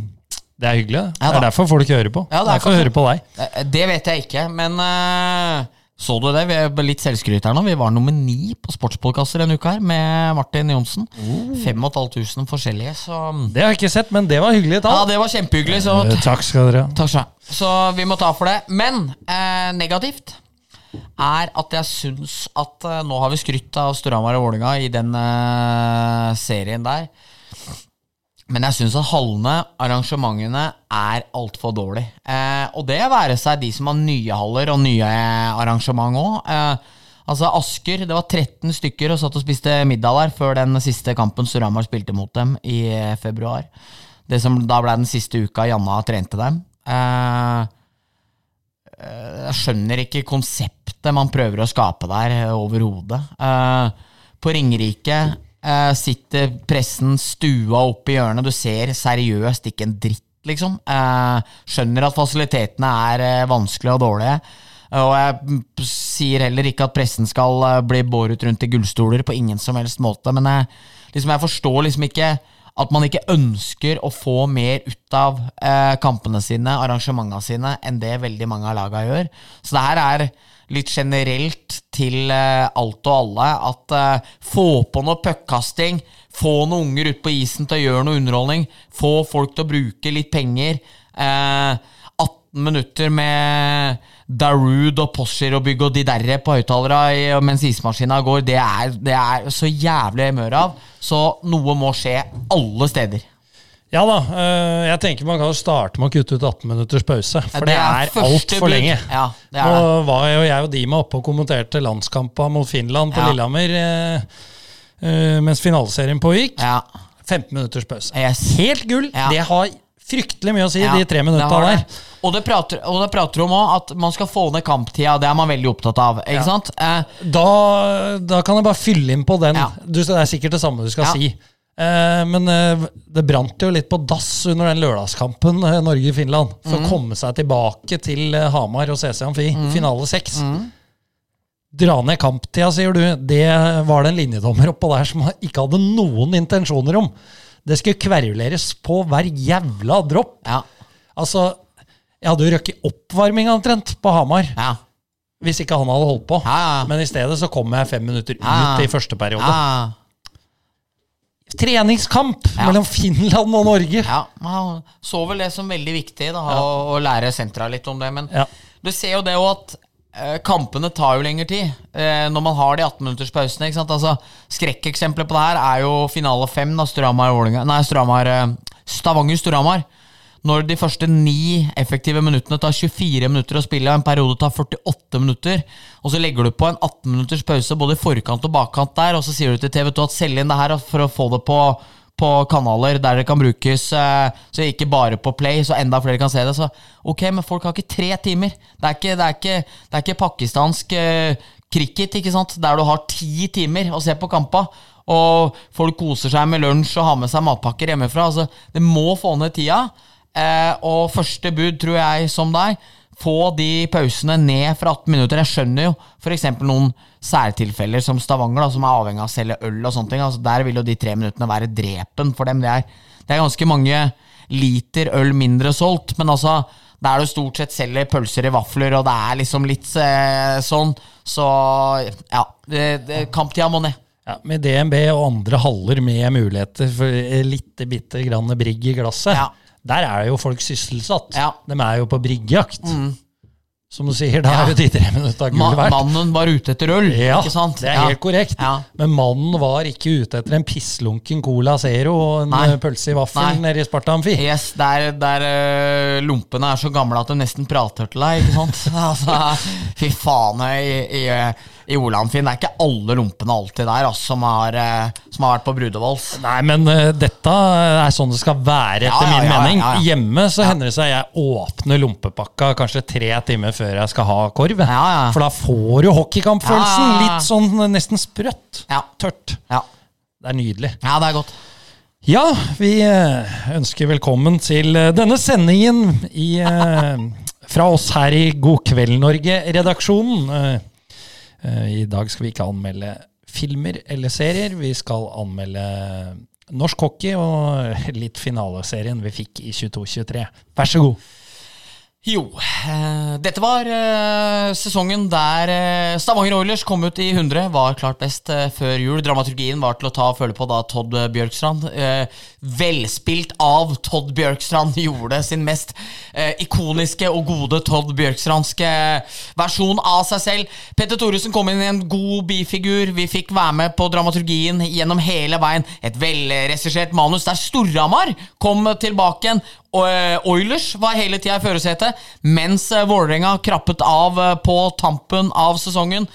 det er hyggelig. det. Ja Det er derfor folk hører på. Ja, det er det er for å kanskje- hører på deg. Eh, Det vet jeg ikke, men eh, så du det? Vi er litt selvskryt her nå. Vi var nummer ni på sportspodkaster en uke her med Martin Johnsen. Oh. 5500 forskjellige, så Det har jeg ikke sett, men det var hyggelig Ja, det var kjempehyggelig, så Eh, Takk skal dere ha. Så vi må ta for det. Men eh, negativt er at jeg syns at eh, nå har vi skrytt av Storhamar og Vålinga i den eh, serien der. Men jeg syns at hallene, arrangementene, er altfor dårlig. Eh, og det være seg de som har nye haller og nye arrangement òg. Eh, altså Asker, det var 13 stykker og satt og spiste middag der før den siste kampen Storhamar spilte mot dem i februar. Det som da ble den siste uka Janna trente dem. Eh, eh, jeg skjønner ikke konseptet man prøver å skape der eh, overhodet. Eh, på Ringerike eh, sitter pressen stua opp i hjørnet. Du ser seriøst ikke en dritt, liksom. Eh, skjønner at fasilitetene er eh, vanskelige og dårlige. Og jeg sier heller ikke at pressen skal bli båret rundt i gullstoler, på ingen som helst måte, men jeg, liksom, jeg forstår liksom ikke at man ikke ønsker å få mer ut av kampene sine, arrangementene sine, enn det veldig mange av laga gjør. Så det her er litt generelt til eh, alt og alle at eh, få på noe puckkasting, få noen unger ut på isen til å gjøre noe underholdning, få folk til å bruke litt penger. Eh, 18 minutter med Darude og Poshir-bygg og de derre på høyttalere mens ismaskina går, det er, det er så jævlig mør av. Så noe må skje alle steder. Ja da, eh, jeg tenker man kan starte med å kutte ut 18 minutters pause. For det, er er altfor lenge. Ja, det er Nå var jo jeg og Dima oppe og kommenterte landskampa mot Finland på Ja. Lillehammer eh, eh, mens finaleserien pågikk. Ja. 15 minutters pause. Yes. Helt gull! Det har fryktelig mye å si, de tre minutta der. Og det prater, og det prater om òg at man skal få ned kamptida. Det er man veldig opptatt av. Ikke Ja. sant? Eh, Da, da kan jeg bare fylle inn på den. Ja. Du, det er sikkert det samme du skal Ja. si. Eh, men eh, det brant jo litt på dass under den lørdagskampen eh, Norge-Finland. For Mm. å komme seg tilbake til Hamar og CC Amfi, Mm. finale seks. Dra ned kamptida, sier du. Det var det en linjedommer oppå der som ikke hadde noen intensjoner om. Det skulle kveruleres på hver jævla dropp. ja. Altså, jeg hadde jo røkket oppvarming omtrent på Hamar Ja. hvis ikke han hadde holdt på. Ja. Men i stedet så kom jeg fem minutter ut i første periode. Ja. Treningskamp Ja. mellom Finland og Norge. Ja, man så vel det som veldig viktig, da, å, å lære sentra litt om det. Men Ja. du ser jo det òg at eh, kampene tar jo lengre tid eh, når man har de 18-minutterspausene. ikke? Altså, Skrekkeksempelet på det her er jo finale fem, da, Storhamar, eh, Stavanger-Storhamar. Når de første ni effektive minuttene tar 24 minutter å spille, og en periode tar 48 minutter, og så legger du på en 18 minutters pause både i forkant og bakkant der, og så sier du til TV 2 at selg inn det her for å få det på, på kanaler der det kan brukes, eh, så ikke bare på Play, så enda flere kan se det. Så ok, men folk har ikke tre timer. Det er ikke, det er ikke, det er ikke pakistansk eh, cricket, ikke sant? der du har ti timer å se på kampa. Og folk koser seg med lunsj og har med seg matpakker hjemmefra. Altså, det må få ned tida. Eh, og første bud, tror jeg, som deg, få de pausene ned fra 18 minutter. Jeg skjønner jo f.eks. noen særtilfeller som Stavanger, da, som er avhengig av å selge øl og sånne ting. Altså, der vil jo de tre minuttene være drepen for dem. Det er, det er ganske mange liter øl mindre solgt, men altså der du stort sett selger pølser i vafler, og det er liksom litt eh, sånn. Så ja, kamptida må ned. Ja, med DNB og andre haller med muligheter for litt bitte grann brigg i glasset, Ja. Der er jo folk sysselsatt. Ja. De er jo på briggjakt. Som du sier, da Ja. er jo de tre minutta gull verdt. mannen var ute etter øl, Ja, ikke sant? det er Ja. helt korrekt. Ja. Men mannen var ikke ute etter en pisslunken Cola Zero og en Nei. eh, pølse i vaffel nede i Sparta Amfi. Yes, der, der uh, lompene er så gamle at de nesten prater til deg, ikke sant? altså, fy faen, i, i, i Olandfinn det er ikke alle lompene alltid der altså, som, har, øh, som har vært på Brudevolls. Nei, men uh, dette er sånn det skal være, etter Ja, min mening. Hjemme så hender det seg jeg åpner lompepakka kanskje tre timer før jeg skal ha korv. Ja, ja. For da får du hockeykampfølelsen. Ja. Litt sånn nesten sprøtt. Ja. Tørt. Ja. Det er nydelig. ja, det er godt. Ja, vi eh, ønsker velkommen til eh, denne sendingen i, eh, fra oss her i God kveld Norge-redaksjonen. Eh, eh, I dag skal vi ikke anmelde filmer eller serier. Vi skal anmelde norsk hockey og litt finaleserien vi fikk i 22-23. Vær så god. Jo, eh, dette var eh, sesongen der eh, Stavanger Oilers kom ut i 100, var klart best før jul. Dramaturgien var til å ta og føle på da Todd Bjørkstrand. Velspilt av Todd Bjørkstrand gjorde sin mest ikoniske og gode Todd Bjørkstrandske versjon av seg selv. Petter Thoresen kom inn i en god bifigur. Vi fikk være med på dramaturgien gjennom hele veien. Et velregissert manus der Storhamar kom tilbake igjen. Eh, Oilers var hele tida i førersetet, mens eh, Vålerenga krappet av eh, på tampen av sesongen.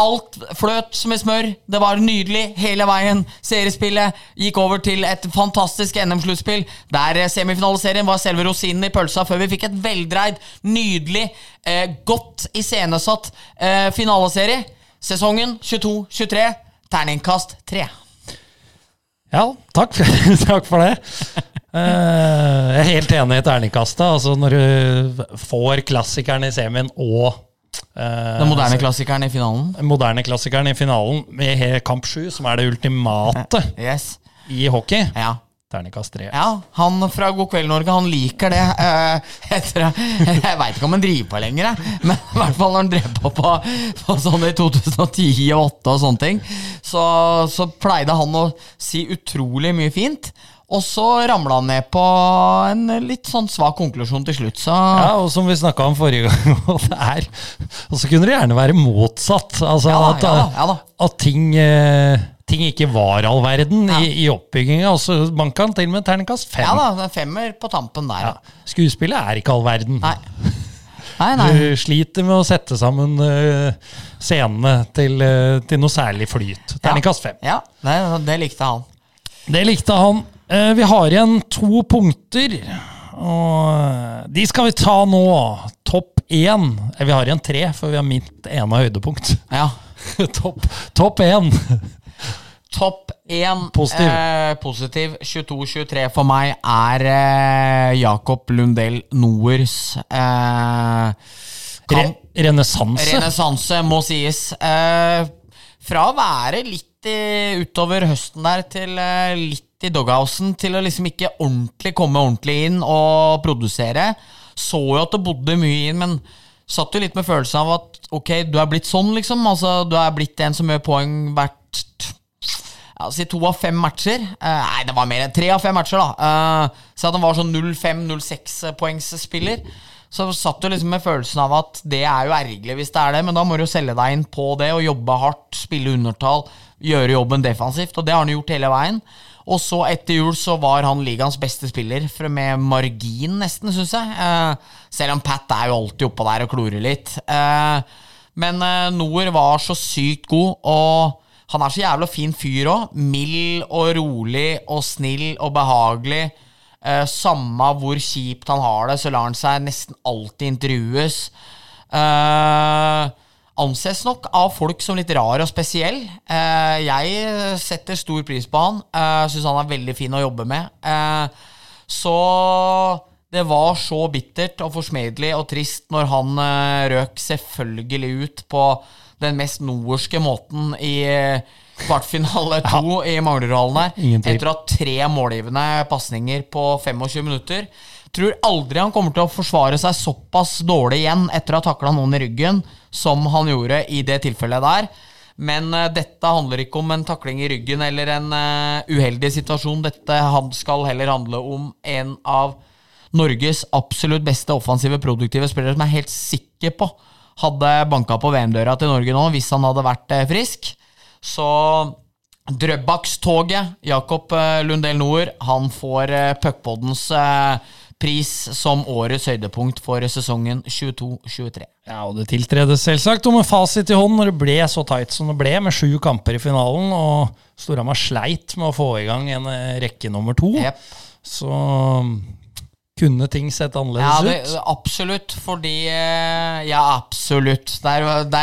Alt fløt som i smør. Det var nydelig hele veien. Seriespillet gikk over til et fantastisk NM-sluttspill, der semifinaliserien var selve rosinen i pølsa, før vi fikk et veldreid, nydelig, eh, godt iscenesatt eh, finaleserie. Sesongen 22-23. Terningkast 3. Ja, takk, takk for det. Eh, jeg er helt enig i terningkastet. Altså når du får klassikeren i semien og eh, Den moderne klassikeren i finalen. moderne klassikeren i finalen med kamp sju, som er det ultimate Yes. i hockey. Ja. Terningkast tre. Ja, han fra God kveld Norge, han liker det. eh, etter, jeg veit ikke om han driver på lenger, men i hvert fall når han drev på på, på sånn i 2010 og 2008 og sånne ting, så, så pleide han å si utrolig mye fint. Og så ramla han ned på en litt sånn svak konklusjon til slutt, så Ja, og som vi snakka om forrige gang, og det er Og så kunne det gjerne være motsatt. Altså Ja at, ja ja at ting, eh, ting ikke var all verden i, i oppbygginga. Banka han til med terningkast fem. Ja da, er femmer på tampen der. Skuespillet er ikke all verden. Nei. Nei, nei. Du sliter med å sette sammen uh, scenene til, uh, til noe særlig flyt. Terningkast fem. Ja, det, det likte han. Det likte han. Eh, Vi har igjen to punkter, og eh, de skal vi ta nå. Topp én. Eh, Vi har igjen tre, for vi har mitt ene høydepunkt. Ja. Topp topp én. Topp 1 Positiv. Eh, positiv 22-23 for meg er eh, Jakob Lundell Noers eh, Re. Renessanse. Renessanse, må sies. Eh, fra å være litt i, utover høsten der til litt i doghousen, til å liksom ikke ordentlig komme ordentlig inn og produsere. Så jo at det bodde mye inn, men satt jo litt med følelsen av at ok, du er blitt sånn, liksom. Altså, du er blitt en som gjør poeng hvert ja, Si to av fem matcher. Eh, nei, det var mer enn tre av fem matcher, da. Uh, så at han var sånn 0-5-0-6-poengsspiller. Så satt du liksom med følelsen av at det er jo ergerlig hvis det er det, men da må du jo selge deg inn på det og jobbe hardt, spille undertall, gjøre jobben defensivt, og det har han gjort hele veien. Og så etter jul så var han ligaens beste spiller, for med margin nesten, syns jeg. Eh, selv om Pat er jo alltid oppå der og klorer litt. Eh, men eh, Noer var så sykt god, og han er så jævla fin fyr òg. Mild og rolig og snill og behagelig. Eh, samme hvor kjipt han har det, så lar han seg nesten alltid intervjues. Eh, anses nok av folk som litt rar og spesiell. Eh, jeg setter stor pris på han. Uh, Syns han er veldig fin å jobbe med. Eh, så det var så bittert og forsmedelig og trist når han eh, røk selvfølgelig ut på den mest norske måten i eh, kvartfinale to i Manglerudhallen her. Etter å ha tre målgivende pasninger på 25 minutter. Tror aldri han kommer til å forsvare seg såpass dårlig igjen etter å ha takla noen i ryggen som han gjorde i det tilfellet der. Men uh, dette handler ikke om en takling i ryggen eller en uh, uheldig situasjon. Dette skal heller handle om en av Norges absolutt beste offensive, produktive spillere som jeg er helt sikker på hadde banka på VM-døra til Norge nå hvis han hadde vært uh, frisk. Så Drøbakstoget, Jakob Lundell Noer, han får Puckpoddens pris som årets høydepunkt for sesongen 22-23. Ja, og det tiltredes selvsagt og med fasit i hånd når det ble så tight som det ble, med sju kamper i finalen, og Storhamar sleit med å få i gang en eh, rekke nummer to. yep. Så Kunne ting sett Ja, annerledes det, ut? absolutt, fordi eh, Ja, absolutt. Det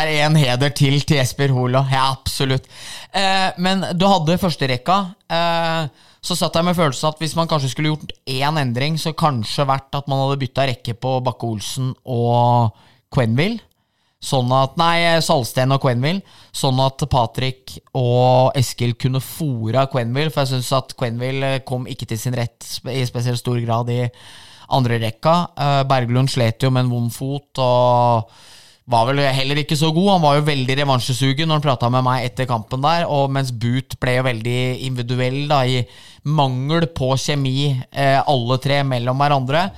er en heder til til Jesper Hola. Ja, absolutt. Eh, men du hadde førsterekka. Eh, så satt jeg med følelsen at hvis man kanskje skulle gjort én endring, så kanskje vært at man hadde bytta rekke på Bakke-Olsen og Quenville. Sånn at, nei, Salsten og Quenville. Sånn at Patrick og Eskil kunne fora Quenville. For jeg syns at Quenville kom ikke til sin rett i spesielt stor grad i andre rekka. Eh, Berglund slet jo med en vond fot og var vel heller ikke så god. Han var jo veldig revansjesugen når han prata med meg etter kampen der. Og mens Boot ble jo veldig individuell da, i mangel på kjemi, eh, alle tre mellom hverandre.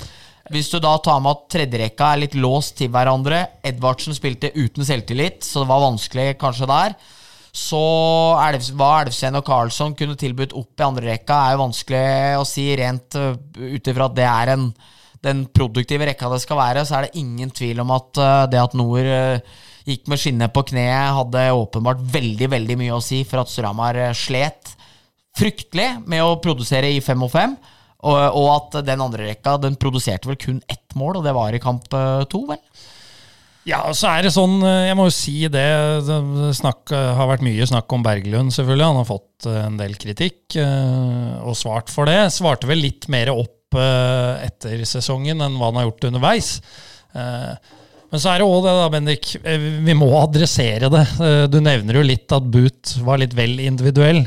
Hvis du da tar med at tredjerekka er litt låst til hverandre Edvardsen spilte uten selvtillit, så det var vanskelig kanskje der. Så Elf, hva Elvsen og Karlsson kunne tilbudt opp i andre rekka, er jo vanskelig å si rent uh, ut ifra at det er en, den produktive rekka det skal være. Så er det ingen tvil om at uh, det at Nord uh, gikk med skinnet på kneet, hadde åpenbart veldig veldig mye å si for at Storhamar uh, slet fryktelig med å produsere i fem og fem. Og, og at den andre rekka den produserte vel kun ett mål, og det var i kamp uh, to, vel? Ja, så er det sånn, eh, jeg må jo si det, det snakk, har vært mye snakk om Berglund, selvfølgelig. Han har fått eh, en del kritikk eh, og svart for det. Svarte vel litt mer opp eh, etter sesongen enn hva han har gjort underveis. Eh, Men så er det òg det, da, Bendik. eh, Vi må adressere det. Eh, Du nevner jo litt at Boot var litt vel individuell.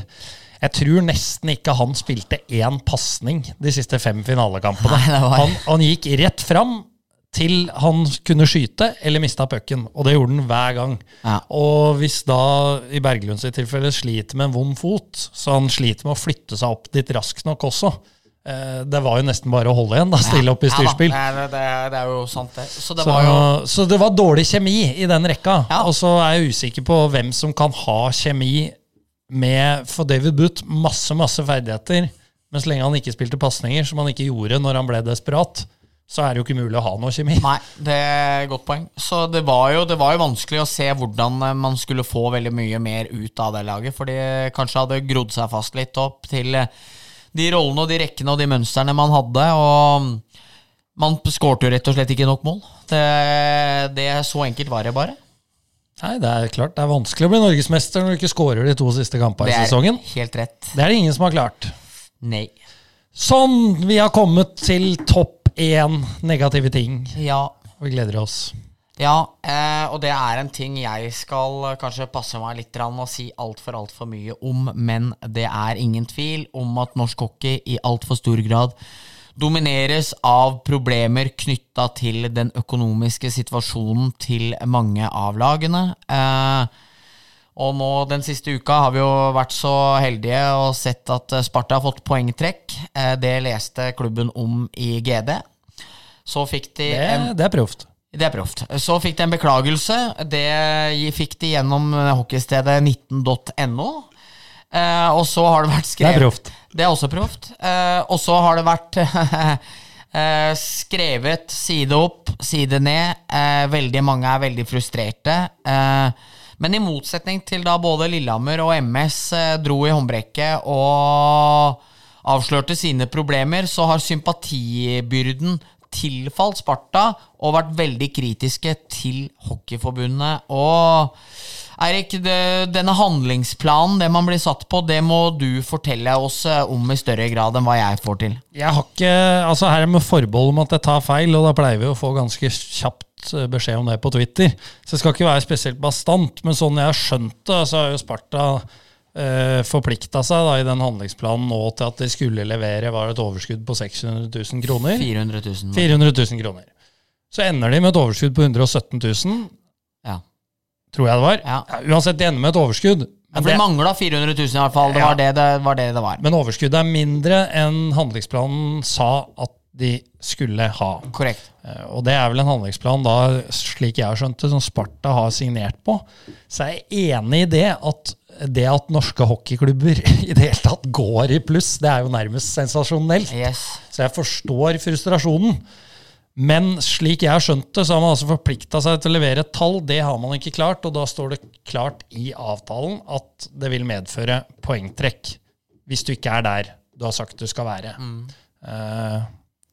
Jeg tror nesten ikke han spilte én pasning de siste fem finalekampene. Nei, var- Han, han gikk rett fram til han kunne skyte eller mista pucken, og det gjorde han hver gang. Ja. Og hvis da, i Berglund sitt tilfelle, sliter med en vond fot, så han sliter med å flytte seg opp dit raskt nok også. Eh, Det var jo nesten bare å holde igjen, da, stille opp i Ja det, det, det er jo sant, det. Så det Så, var jo så det var dårlig kjemi i den rekka. Ja. Og så er jeg usikker på hvem som kan ha kjemi med For David Butt, masse, masse ferdigheter. Men så lenge han ikke spilte pasninger, som han ikke gjorde når han ble desperat, så er det jo ikke mulig å ha noe kjemi. Nei, det er et godt poeng. Så det var, jo, det var jo vanskelig å se hvordan eh, man skulle få veldig mye mer ut av det laget. For de kanskje hadde grodd seg fast litt opp til eh, de rollene og de rekkene og de mønstrene man hadde. Og man skårte jo rett og slett ikke nok mål. Det, det Så enkelt var det bare. Nei, det er klart det er vanskelig å bli norgesmester når du ikke skårer de to siste kampene i sesongen. helt rett. Det er det ingen som har klart. Nei. Sånn, vi har kommet til topp én negative ting. Ja. Vi gleder oss. Ja, eh, og det er en ting jeg skal kanskje passe meg litt rann å si altfor, altfor mye om, men det er ingen tvil om at norsk hockey i altfor stor grad domineres av problemer knytta til den økonomiske situasjonen til mange av lagene. Eh, og nå den siste uka har vi jo vært så heldige og sett at Sparta har fått poengtrekk. Eh, det leste klubben om i GD. Så fikk de en Det, det er proft. det er proft. Så fikk de en beklagelse. Det fikk de gjennom hockeystedet 19.no. Eh, og så har det vært Det er skrevet proft. Det er også proft. Eh, og så har det vært eh, skrevet side opp, side ned. Eh, veldig mange er veldig frustrerte. Eh, men i motsetning til da både Lillehammer og MS eh, dro i håndbrekket og avslørte sine problemer, så har sympatibyrden tilfalt Sparta og vært veldig kritiske til Hockeyforbundet. Og Eirik, denne handlingsplanen, det man blir satt på, det må du fortelle oss eh, om i større grad enn hva jeg får til. Jeg har ikke, altså Her er med forbehold om at jeg tar feil, og da pleier vi å få ganske kjapt eh, beskjed om det på Twitter. Så jeg skal ikke være spesielt bastant, men sånn jeg har skjønt det, så har jo Sparta eh, forplikta seg da i den handlingsplanen nå til at de skulle levere var det et overskudd på 600 000 kroner. 400 000. 400 000 kroner. Så ender de med et overskudd på 117 000, Ja. Tror jeg det var. Ja. Uansett, det ender med et overskudd. Men, for det det, mangla 400 000 i hvert fall. Det Ja. var det det var. Det det var. men overskuddet er mindre enn handlingsplanen sa at de skulle ha. Korrekt. Eh, Og det er vel en handlingsplan, da, slik jeg har skjønt det, som Sparta har signert på. Så jeg er enig i det at det at norske hockeyklubber i det hele tatt går i pluss, det er jo nærmest sensasjonelt. Yes. Så jeg forstår frustrasjonen. Men slik jeg har skjønt det, så har man altså forplikta seg til å levere et tall. Det har man ikke klart, og da står det klart i avtalen at det vil medføre poengtrekk. Hvis du ikke er der du har sagt du skal være. Eh,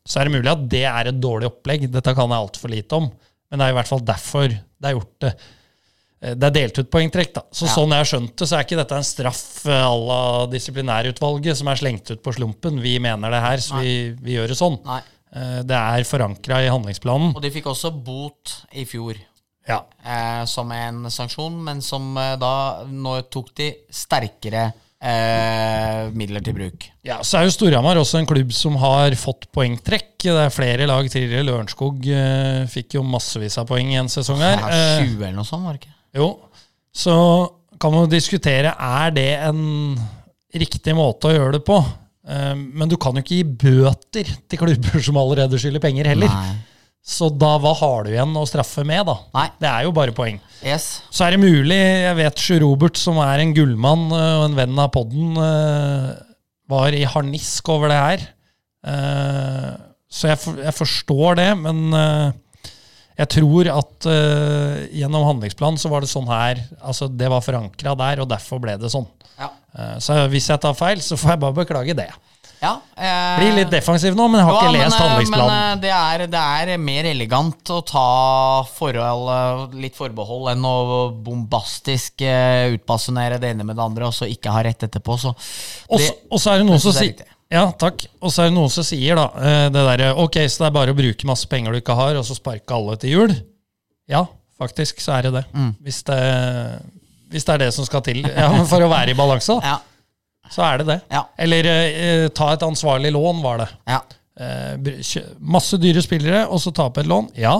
så er det mulig at det er et dårlig opplegg. Dette kan jeg altfor lite om, men det er i hvert fall derfor det er gjort det. Eh, Det er delt ut poengtrekk, da. Så Ja. sånn jeg har skjønt det, så er ikke dette en straff eh, à la disiplinærutvalget som er slengt ut på slumpen. Vi mener det her, så vi, vi gjør det sånn. Nei. Eh, Det er forankra i handlingsplanen. Og de fikk også bot i fjor. Ja. eh, som en sanksjon, men som eh, da Nå tok de sterkere eh, midler til bruk. Ja, Så er jo Storhamar også en klubb som har fått poengtrekk. Det er flere lag tidligere. Lørenskog eh, fikk jo massevis av poeng i en sesong her. Det er 20 eller noe sånt, var det ikke? jo, så kan man diskutere er det en riktig måte å gjøre det på. Eh, men du kan jo ikke gi bøter til klubber som allerede skylder penger heller. Nei. Så da, hva har du igjen å straffe med, da? Nei. Det er jo bare poeng. Yes. Så er det mulig, jeg vet Sjur Robert, som er en gullmann øh, og en venn av podden, øh, var i harnisk over det her. Eh, Så jeg, forstår det, men jeg tror at uh, gjennom handlingsplanen så var det sånn her Altså, det var forankra der, og derfor ble det sånn. Ja. Uh, Så hvis jeg tar feil, så får jeg bare beklage det. ja eh, Blir litt defensiv nå, men jeg har ja, ikke lest men, handlingsplanen. Men eh, det er, det er mer elegant å ta forhold, eh, litt forbehold enn å bombastisk eh, utbasunere det ene med det andre, og så ikke ha rett etterpå. Så Og så- er det noen som er sier. Ja, takk. Og så er det noen som sier da eh, det derre Ok, så det er bare å bruke masse penger du ikke har, og så sparke alle til jul? Ja, faktisk så er det det. Mm. Hvis det, hvis det er det som skal til ja, for å være i balanse, da, ja, så er det det. ja, Eller eh, ta et ansvarlig lån, var det. ja. Eh, masse dyre spillere, og så ta opp et lån. Ja,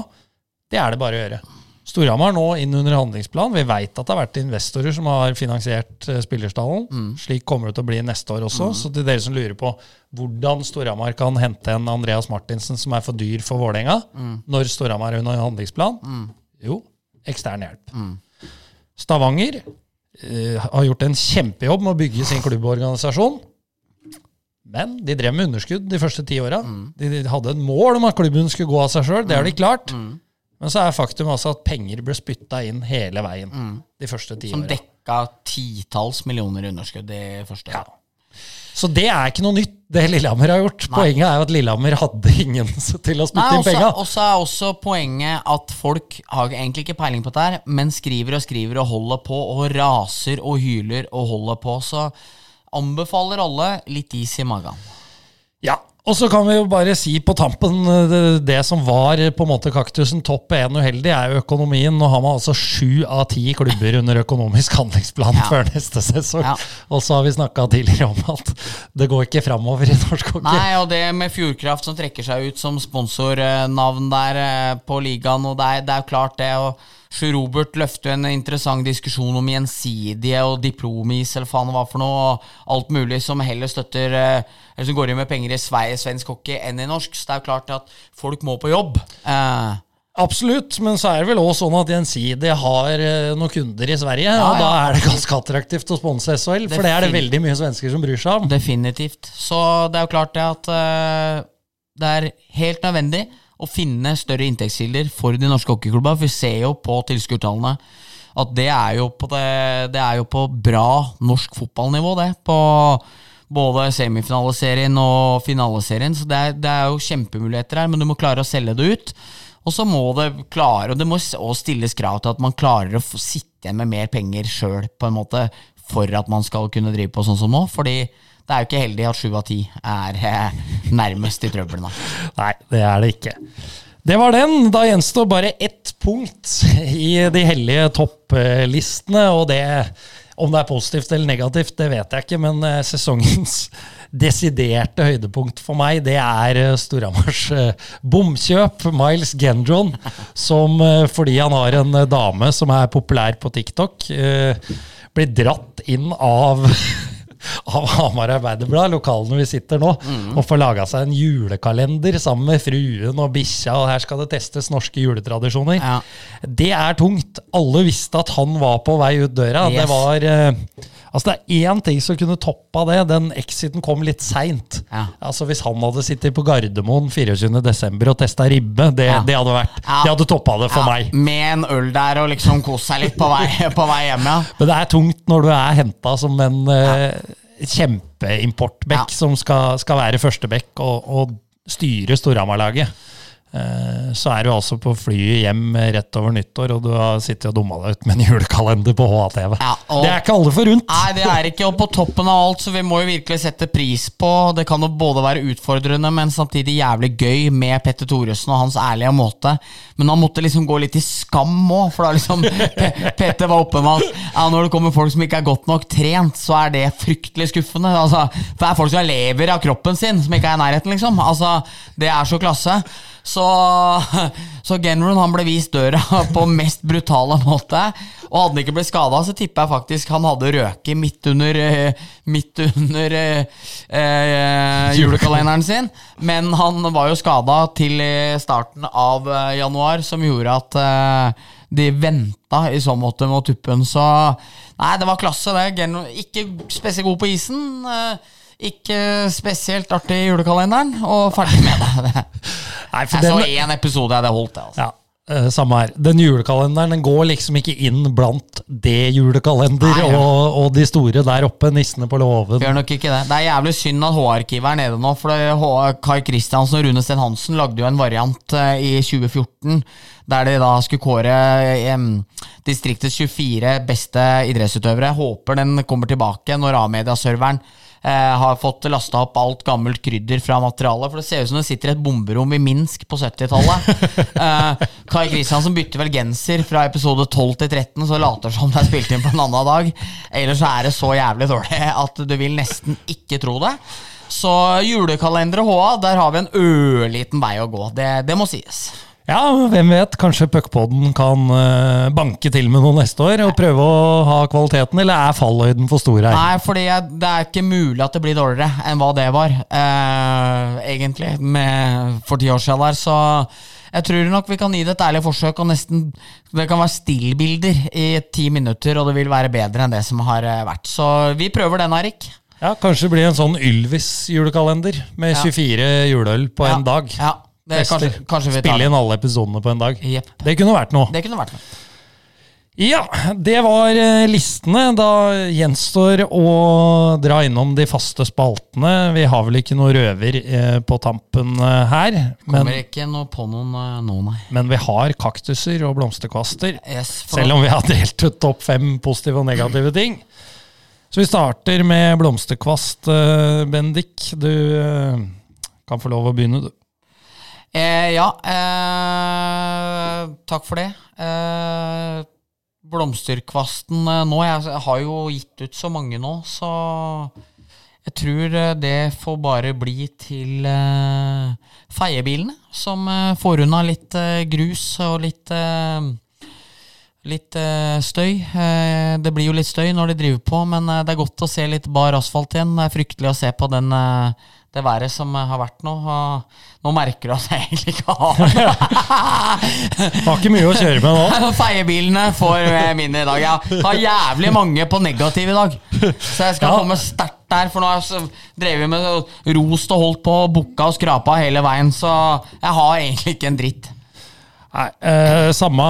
det er det bare å gjøre. Storhamar nå inn under handlingsplan. Vi veit at det har vært investorer som har finansiert spillerstallen. Mm. Slik kommer det til å bli neste år også. Så til dere som lurer på hvordan Storhamar kan hente en Andreas Martinsen som er for dyr for Vålerenga, når Storhamar er under handlingsplan, jo, ekstern hjelp. Stavanger uh, har gjort en kjempejobb med å bygge sin klubborganisasjon. Men de drev med underskudd de første ti åra. De, de hadde et mål om at klubben skulle gå av seg sjøl. Det har de klart. Men så er faktum altså at penger ble spytta inn hele veien de første ti Som åra. dekka titalls millioner underskudd de første Ja. Så det er ikke noe nytt, det Lillehammer har gjort. Nei. Poenget er jo at Lillehammer hadde ingen til å spytte Nei, inn penga. Og så er også poenget at folk har egentlig ikke peiling på dette, her, men skriver og skriver og holder på og raser og hyler og holder på. Så anbefaler alle litt is i magen. Ja, og så kan vi jo bare si på tampen eh, det, som var på en måte kaktusen topp én uheldig, er jo økonomien. Nå har man altså sju av ti klubber under økonomisk handlingsplan Ja. før neste sesong. Ja. Og så har vi snakka tidligere om at det går ikke framover i norsk hockey. Nei, og det med Fjordkraft som trekker seg ut som sponsornavn der eh, på ligaen, og det er, det er klart det. og Sjur Robert løfter en interessant diskusjon om gjensidige og diplomis eller faen hva for noe, og alt mulig som heller støtter eh, Eller som går inn med penger i Sverige, svensk hockey enn i norsk. Så det er jo klart at folk må på jobb. Eh, Absolutt, men så er det vel også sånn at Gjensidige har eh, noen kunder i Sverige, Ja, og da er det ganske attraktivt å sponse SHL, for det er det veldig mye svensker som bryr seg om. Definitivt. Så det er jo klart det at uh, det er helt nødvendig å finne større inntektskilder for de norske hockeyklubbene. For vi ser jo på tilskuertallene at det er det, det er jo på bra norsk fotballnivå, det. På både semifinaliserien og finaleserien. Så det er, det er jo kjempemuligheter her, men du må klare å selge det ut. Og så må det klare, og det må stilles krav til at man klarer å sitte igjen med mer penger sjøl, på en måte, for at man skal kunne drive på sånn som nå. Fordi det er jo ikke heldig at sju av ti er eh, nærmest i trøbbelen. Nei, det er det ikke. Det var den. Da gjenstår bare ett punkt i de hellige topplistene, og det om det er positivt eller negativt, det vet jeg ikke, men eh, sesongens desiderte høydepunkt for meg, det er eh, Storhamars bomkjøp, Miles Gendron, som fordi han har en dame som er populær på TikTok, blir dratt inn av av Hamar Arbeiderblad, lokalene vi sitter nå, og får laga seg en julekalender sammen med fruen og bikkja, og her skal det testes norske juletradisjoner. Ja. Det er tungt. Alle visste at han var på vei ut døra. Yes. Det var eh, Altså det er én ting som kunne toppa det. Den exiten kom litt seint. Ja. Altså Hvis han hadde sittet på Gardermoen 24.12. og testa ribbe, det, Ja. det hadde vært Ja. Det hadde toppa det for meg. Med en øl der og liksom kose seg litt på vei, på vei hjem, ja. Men det er tungt når du er henta som en kjempeimportbekk Ja. som skal, skal være førsteback og, og styre Storhamar-laget, så er du altså på flyet hjem rett over nyttår, og du har sittet og dumma deg ut med en julekalender på HA-TV. Ja, det er ikke alle forunt. Nei, det er ikke. Og på toppen av alt, så vi må jo virkelig sette pris på Det kan jo både være utfordrende, men samtidig jævlig gøy med Petter Thoresen og hans ærlige måte. Men han måtte liksom gå litt i skam òg, for da liksom Petter var oppe med at ja, når det kommer folk som ikke er godt nok trent, så er det fryktelig skuffende. Altså, for det er folk som lever av kroppen sin, som ikke er i nærheten, liksom. Altså, det er så klasse. Så, så Genron han ble vist døra på mest brutale måte. Og hadde han ikke blitt skada, så tipper jeg faktisk han hadde røket midt under, eh, midt under eh, eh, julekalenderen sin. Men han var jo skada til starten av eh, januar, som gjorde at eh, de venta i så måte med tuppen. Så nei, det var klasse, det. Genron, ikke spesielt god på isen. eh, ikke spesielt artig i julekalenderen, og ferdig med det. Nei, Jeg så den, én episode, det holdt, det. altså. ja, eh, samme her. Den julekalenderen den går liksom ikke inn blant det julekalender Nei, og, og de store der oppe, nissene på låven. Gjør nok ikke det. Det er jævlig synd at H-arkivet er nede nå. For Kai Kristiansen og Rune Sten Hansen lagde jo en variant eh, i 2014 der de da skulle kåre em, distriktets 24 beste idrettsutøvere. Håper den kommer tilbake når A-media-serveren eh, har fått lasta opp alt gammelt krydder fra materialet. For det ser ut som det sitter et bomberom i Minsk på 70-tallet. eh, Kai Kristiansen bytter vel genser fra episode 12 til 13, så later som det er spilt inn på en annen dag. Ellers så er det så jævlig dårlig at du vil nesten ikke tro det. Så julekalendere HA, der har vi en ørliten vei å gå. Det, det må sies. Ja, hvem vet? Kanskje puckpoden kan eh, banke til med noe neste år og prøve å ha kvaliteten, eller er fallhøyden for stor her? Nei, fordi det er ikke mulig at det blir dårligere enn hva det var, eh, egentlig, med, for ti år siden der. Så jeg tror nok vi kan gi det et ærlig forsøk, og nesten Det kan være stillbilder i ti minutter, og det vil være bedre enn det som har eh, vært. Så vi prøver den, Erik. Ja, Kanskje det blir en sånn Ylvis-julekalender med Ja. 24 juleøl på Ja, en dag. Ja, det, kanskje, kanskje vi tar Spille inn alle episodene på en dag. Yep. Det kunne vært noe. Det kunne vært noe. Ja, det var eh, listene. Da gjenstår å dra innom de faste spaltene. Vi har vel ikke noe røver eh, på tampen eh, her, men, Kommer ikke noe på noen nå, nei. men vi har kaktuser og blomsterkvaster. Yes, Selv om vi har delt ut topp fem positive og negative ting. Så vi starter med blomsterkvast, Bendik. Du kan få lov å begynne, du. Eh, ja, eh, takk for det. Eh, blomsterkvasten eh, nå jeg, har jo gitt ut så mange nå, så jeg tror eh, det får bare bli til eh, feiebilene, som får unna litt grus og litt Litt støy. Det blir jo litt støy når de driver på, men det er godt å se litt bar asfalt igjen. Det er fryktelig å se på den, det været som eh, har vært nå. Nå merker du at jeg egentlig ikke har Har ikke mye å kjøre med nå. Feiebilene får eh, min i dag. Jeg har jævlig mange på negativ i dag. Så jeg skal Ja. komme sterkt der, for nå har jeg drevet med rost og holdt på, bukka og skrapa hele veien, så jeg har egentlig ikke en dritt. Nei, eh, samme,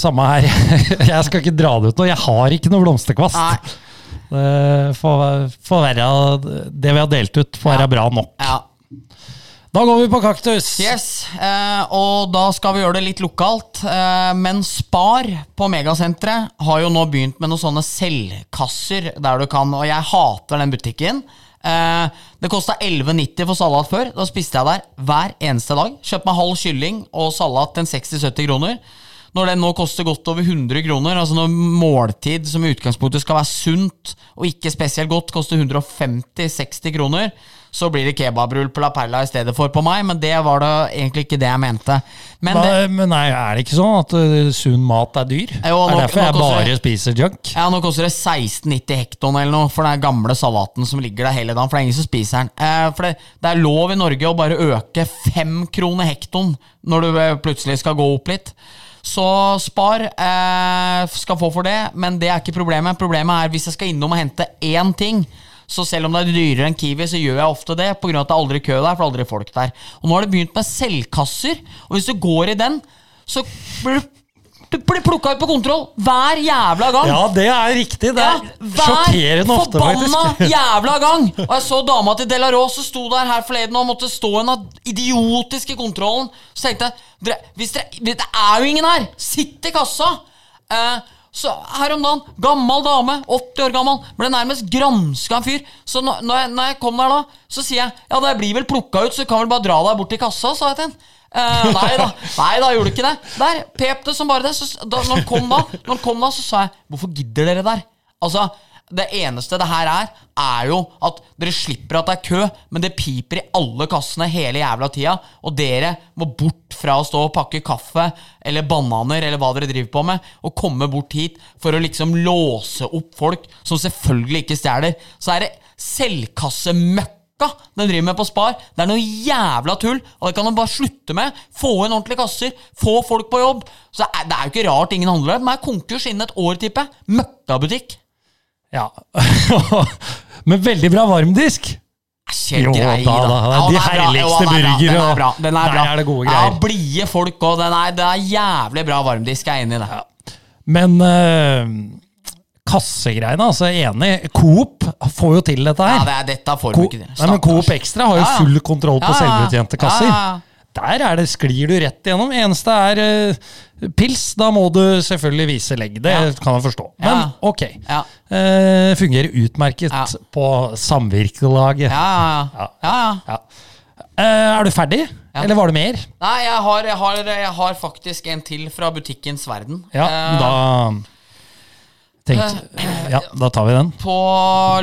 samme her. Jeg skal ikke dra det ut nå. Jeg har ikke noe blomsterkvast. Nei. Det får, får være Det vi har delt ut, får være bra nok. Ja. Da går vi på kaktus. Yes, eh, og da skal vi gjøre det litt lokalt. Eh, men Spar på Megasenteret har jo nå begynt med noen sånne selvkasser der du kan, og jeg hater den butikken. Eh, det kosta 11,90 for salat før. Da spiste jeg der hver eneste dag. Kjøpte meg halv kylling og salat til 60-70 kroner. Når den nå koster godt over 100 kroner, altså når måltid som i utgangspunktet skal være sunt og ikke spesielt godt, koster 150-60 kroner, så blir det kebabrull på La Perla i stedet for på meg, men det var det egentlig ikke det jeg mente. Men det, men nei, er det ikke sånn at uh, sunn mat er dyr? Jo, er nå- det derfor jeg bare det- spiser junk? ja, nå koster det 16,90 hekton eller noe for den gamle salaten som ligger der hele dagen, for det er ingen som spiser den. Eh, for det, det er lov i Norge å bare øke fem kroner hekton når du eh, plutselig skal gå opp litt. Så Spar eh, skal få for det, men det er ikke problemet. Problemet er hvis jeg skal innom og hente én ting. Så selv om det er dyrere enn Kiwi, så gjør jeg ofte det pga. at det er aldri kø der. For det er aldri folk der Og nå har det begynt med selvkasser, og hvis du går i den, så blir du plukka ut på kontroll hver jævla gang. Ja, det er riktig. Det Ja, er sjokkerende ofte, forbanna faktisk. jævla gang! Og jeg så dama til Delaros som sto der her forleden og måtte stå i den idiotiske kontrollen. Så tenkte jeg dere, dere, Det er jo ingen her! Sitt i kassa! Eh, så Her om dagen, gammel dame, 80 år gammel, ble nærmest granska en fyr. Så når, jeg, når jeg kom der da, så sier jeg ja, det blir vel plukka ut, så du kan vel bare dra deg bort til kassa, sa jeg til henne. Eh, nei da, nei da, gjorde ikke det. Der pep det som bare det. Så, da, når han kom da, når han kom da, så sa jeg hvorfor gidder dere der? Altså, det eneste det her er, er jo at dere slipper at det er kø, men det piper i alle kassene hele jævla tida, og dere må bort fra å stå og pakke kaffe eller bananer eller hva dere driver på med, og komme bort hit for å liksom låse opp folk som selvfølgelig ikke stjeler. Så er det selvkassemøkk den driver med på Spar. Det er noe jævla tull, og det kan de bare slutte med. Få inn ordentlige kasser, få folk på jobb. Så det er, jo ikke rart ingen handler der. De er konkurs innen et år, tipper jeg. Møkkabutikk. Ja. Men veldig bra varmdisk. Jo, da, da. Ja, De er herligste burgere. den er bra. Den er bra. Der er det gode Ja, greier. blide folk òg. Det er jævlig bra varmdisk. Jeg er enig i det. Men eh, kassegreiene, altså enig. Coop får jo til dette Ja, her. det er, dette får Co ikke. Nei, men Coop Extra har jo Ja, ja. full kontroll på Ja, ja, ja. selvbetjente kasser. Ja, ja, ja. Der er det, sklir du rett igjennom. Eneste er uh, pils. Da må du selvfølgelig vise legg. Det Ja. kan jeg forstå. Men Ja. ok. Ja. Uh, fungerer utmerket Ja. på samvirkelaget. Ja, ja, ja. ja, ja. Ja. Eh, er du ferdig, Ja. eller var det mer? Nei, jeg har, jeg, har, jeg har faktisk en til fra butikkens verden. Ja, da tenkte Ja, da tar vi den. På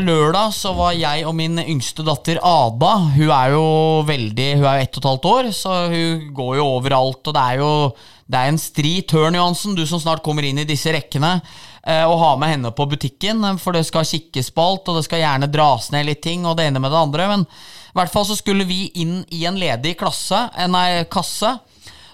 lørdag så var jeg og min yngste datter Ada Hun er jo veldig Hun er jo ett og et halvt år, så hun går jo overalt. Og det er jo Det er en stri tørn, Johansen, du som snart kommer inn i disse rekkene. Og Å ha med henne på butikken, for det skal kikkes på alt, og det skal gjerne dras ned litt ting, og det ene med det andre. Men i hvert fall så skulle vi inn i en ledig klasse, eh, nei, kasse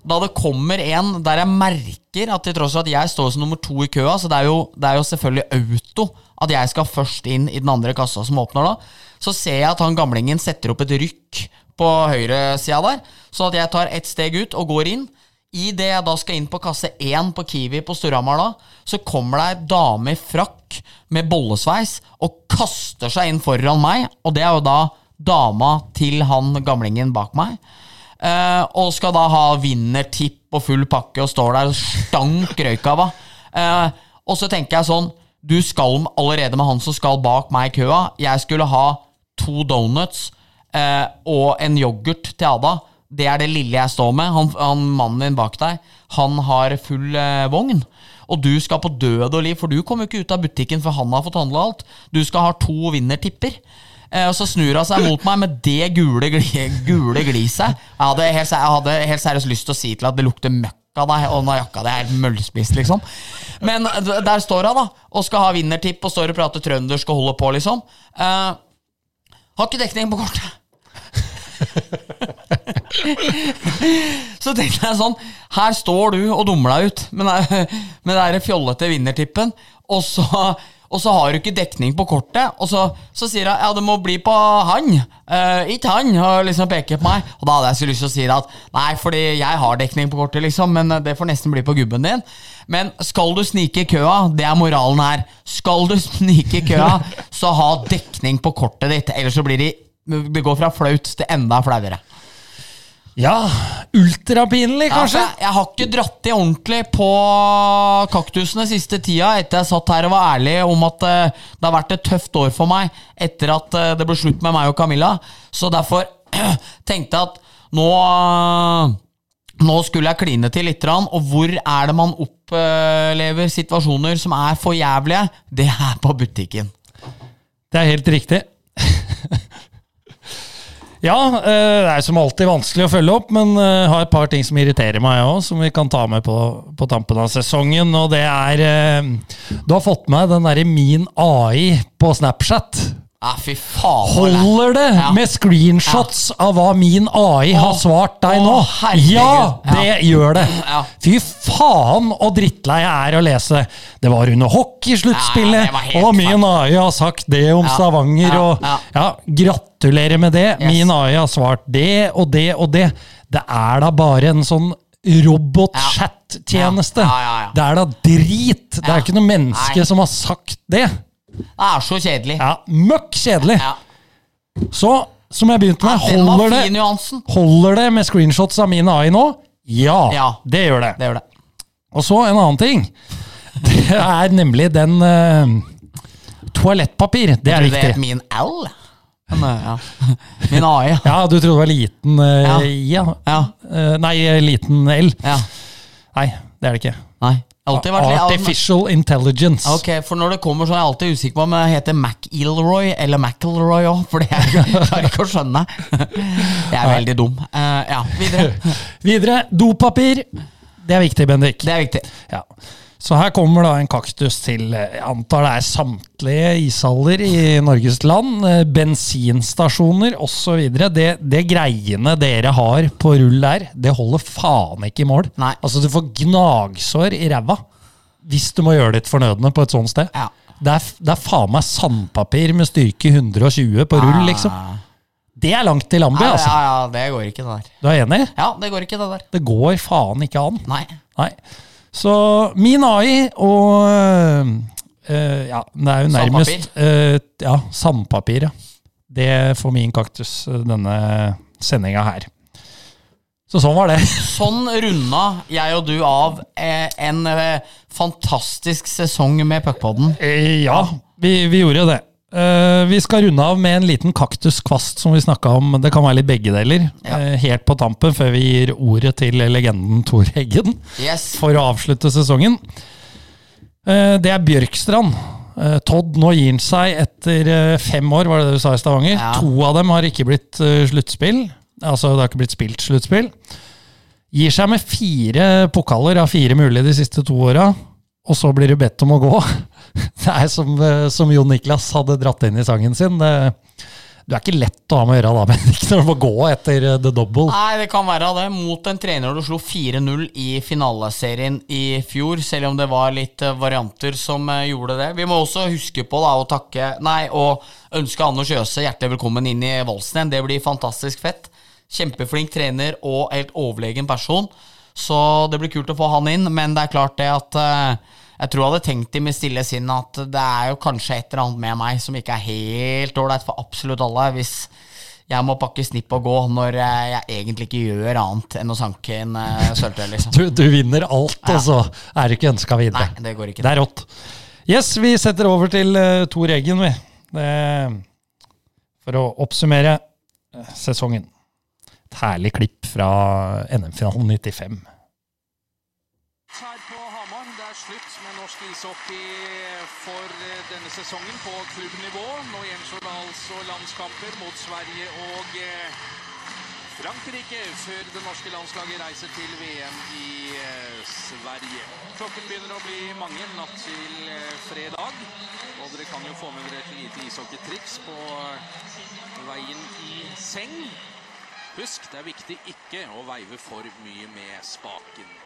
da det kommer en der jeg merker at til tross for at jeg står som nummer to i køa, så det er jo, det er jo selvfølgelig auto at jeg skal først inn i den andre kassa som åpner da, så ser jeg at han gamlingen setter opp et rykk på høyresida der, så at jeg tar ett steg ut og går inn. I det jeg da skal inn på kasse 1 på Kiwi på Storhamar så kommer det ei dame i frakk med bollesveis og kaster seg inn foran meg, og det er jo da dama til han gamlingen bak meg. Eh, og skal da ha vinnertipp og full pakke og står der og stank røyk av henne. Eh, og så tenker jeg sånn Du skal allerede med han som skal bak meg i køa. Jeg skulle ha to donuts uh, og en yoghurt til Ada. Det er det lille jeg står med. Han, han Mannen din bak deg Han har full vogn. Og du skal på død og liv, for du kommer jo ikke ut av butikken før han har fått handla alt. Du skal ha to vinnertipper. Eh, og så snur hun seg mot meg med det gule, gule gliset. Jeg hadde, helt, jeg hadde helt seriøst lyst til å si til at det lukter møkk av deg, og den jakka di er helt møllspist, liksom. Men der står hun, da, og skal ha vinnertipp og står og prater trøndersk og holder på, liksom. Uh, har ikke dekning på kortet. Så tenkte jeg sånn Her står du og dummer deg ut med med fjollete vinnertippen, og så, og så har du ikke dekning på kortet. Og så, så sier hun ja, det må bli på han, uh, ikke han, og liksom peker på meg. Og da hadde jeg så lyst til å si det at nei, fordi jeg har dekning på kortet, liksom, men det får nesten bli på gubben din. Men skal du snike i køa, det er moralen her. Skal du snike i køa, så ha dekning på kortet ditt, ellers så blir det det går fra flaut til enda flauere. Ja, ultrapinlig, Ja, kanskje? jeg, jeg har ikke dratt i ordentlig på kaktusene siste tida, etter jeg satt her og var ærlig om at eh, det har vært et tøft år for meg etter at eh, det ble slutt med meg og Camilla. Så derfor tenkte jeg at nå eh, nå skulle jeg kline til litt, og hvor er det man opplever situasjoner som er for jævlige? Det er på butikken. Det er helt riktig. Ja, eh, det er som alltid vanskelig å følge opp, men jeg har et par ting som irriterer meg òg, som vi kan ta med på, på tampen av sesongen. Og det er eh, Du har fått med den derre Min AI på Snapchat. Ja, fy faen. Holder det Ja. med screenshots av hva min AI har svart deg å, nå? herregud. Ja, det Ja. gjør det! Ja. Fy faen og drittlei jeg er å lese. Det var under hockeysluttspillet, Ja, og min AI har sagt det om Ja. Stavanger, Ja, og ja. ja, gratulerer med det. Yes. Min AI har svart det og det og det. Det er da bare en sånn robot-chat-tjeneste. Ja, ja, ja. Det er da drit! Det er ikke noe menneske som har sagt det. Det er så kjedelig. Ja, Møkk kjedelig! Ja. Så, som jeg begynte med, holder det, holder det med screenshots av min AI nå? Ja, Ja. det gjør det. Det gjør det. Og så en annen ting. Det er nemlig den uh, Toalettpapir. Det er viktig. det viktig. min L? Uh, ja. Min AI. Ja, du trodde det var liten uh, Ja. I, ja. Eh, nei, liten L. ja. Nei, det er det ikke. Nei. Vært litt Artificial intelligence. Ok, for når det kommer sånn, jeg er alltid usikker på om jeg heter McIlroy eller McIlroy òg, for jeg klarer ikke å skjønne. Jeg er veldig dum. Uh, ja, videre. Videre, dopapir. Det er viktig, Bendik. Det er viktig. Ja. Så her kommer da en kaktus til eh, jeg antar det er samtlige ishaller i Norges land, eh, bensinstasjoner osv. Det, det greiene dere har på rull der, det holder faen ikke i mål. Nei. Altså Du får gnagsår i ræva hvis du må gjøre ditt fornødne på et sånt sted. Ja. Det er, det er faen meg sandpapir med styrke 120 på rull, liksom. Det er langt til Lambi, Ja, altså. ja, ja, det går ikke, det der. Du er enig? Ja, det går ikke, det der. Det går faen ikke an. Nei. Nei. Så min AI og Uh, Ja, det er jo nærmest uh, Ja, sandpapir, ja. Det får min kaktus denne sendinga her. Så sånn var det. Sånn runda jeg og du av eh, en eh, fantastisk sesong med Puckpodden. Ja, vi, vi gjorde jo det. Eh, vi skal runde av med en liten kaktuskvast som vi snakka om. Det kan være litt begge deler. Ja. Eh, helt på tampen, før vi gir ordet til legenden Tor Heggen. Yes. for å avslutte sesongen. Eh, Det er Bjørkstrand. Todd, nå gir han seg etter fem år, var det det du sa i Stavanger. Ja. To av dem har ikke blitt sluttspill. Altså, det har ikke blitt spilt sluttspill. Gir seg med fire pokaler av fire mulige de siste to åra, og så blir du bedt om å gå. Det er som, eh, som Jon Niklas hadde dratt inn i sangen sin. Du er ikke lett å ha med å gjøre da, Bendik, når du må gå etter eh, the double. Nei, det kan være det. Mot en trener du slo 4-0 i finaleserien i fjor, selv om det var litt eh, varianter som gjorde det. Vi må også huske på da å takke Nei, og ønske Anders Jøse hjertelig velkommen inn i valsen igjen. Det blir fantastisk fett. Kjempeflink trener og helt overlegen person. Så det blir kult å få han inn, men det er klart det at jeg tror jeg hadde tenkt i mitt stille sinn at det er jo kanskje et eller annet med meg som ikke er helt ålreit for absolutt alle, hvis jeg må pakke snipp og gå når eh, jeg egentlig ikke gjør annet enn å sanke inn uh, sølvtøy, liksom. Du, du vinner alt, og så er du ikke ønska videre. Nei, det går ikke. Det er rått. Yes, vi setter over til uh, Tor Eggen, vi. Det, for å oppsummere eh, sesongen. Et herlig klipp fra NM-finalen 95. her på Hamar. Det er slutt med norsk ishockey for eh, denne sesongen på klubbnivå. Nå gjenstår det altså landskamper mot Sverige og eh, Frankrike før det norske landslaget reiser til VM i eh, Sverige. Klokken begynner å bli mange natt til fredag. Og dere kan jo få med dere et lite ishockeytriks på veien i seng. Husk, det er viktig ikke å veive for mye med spaken.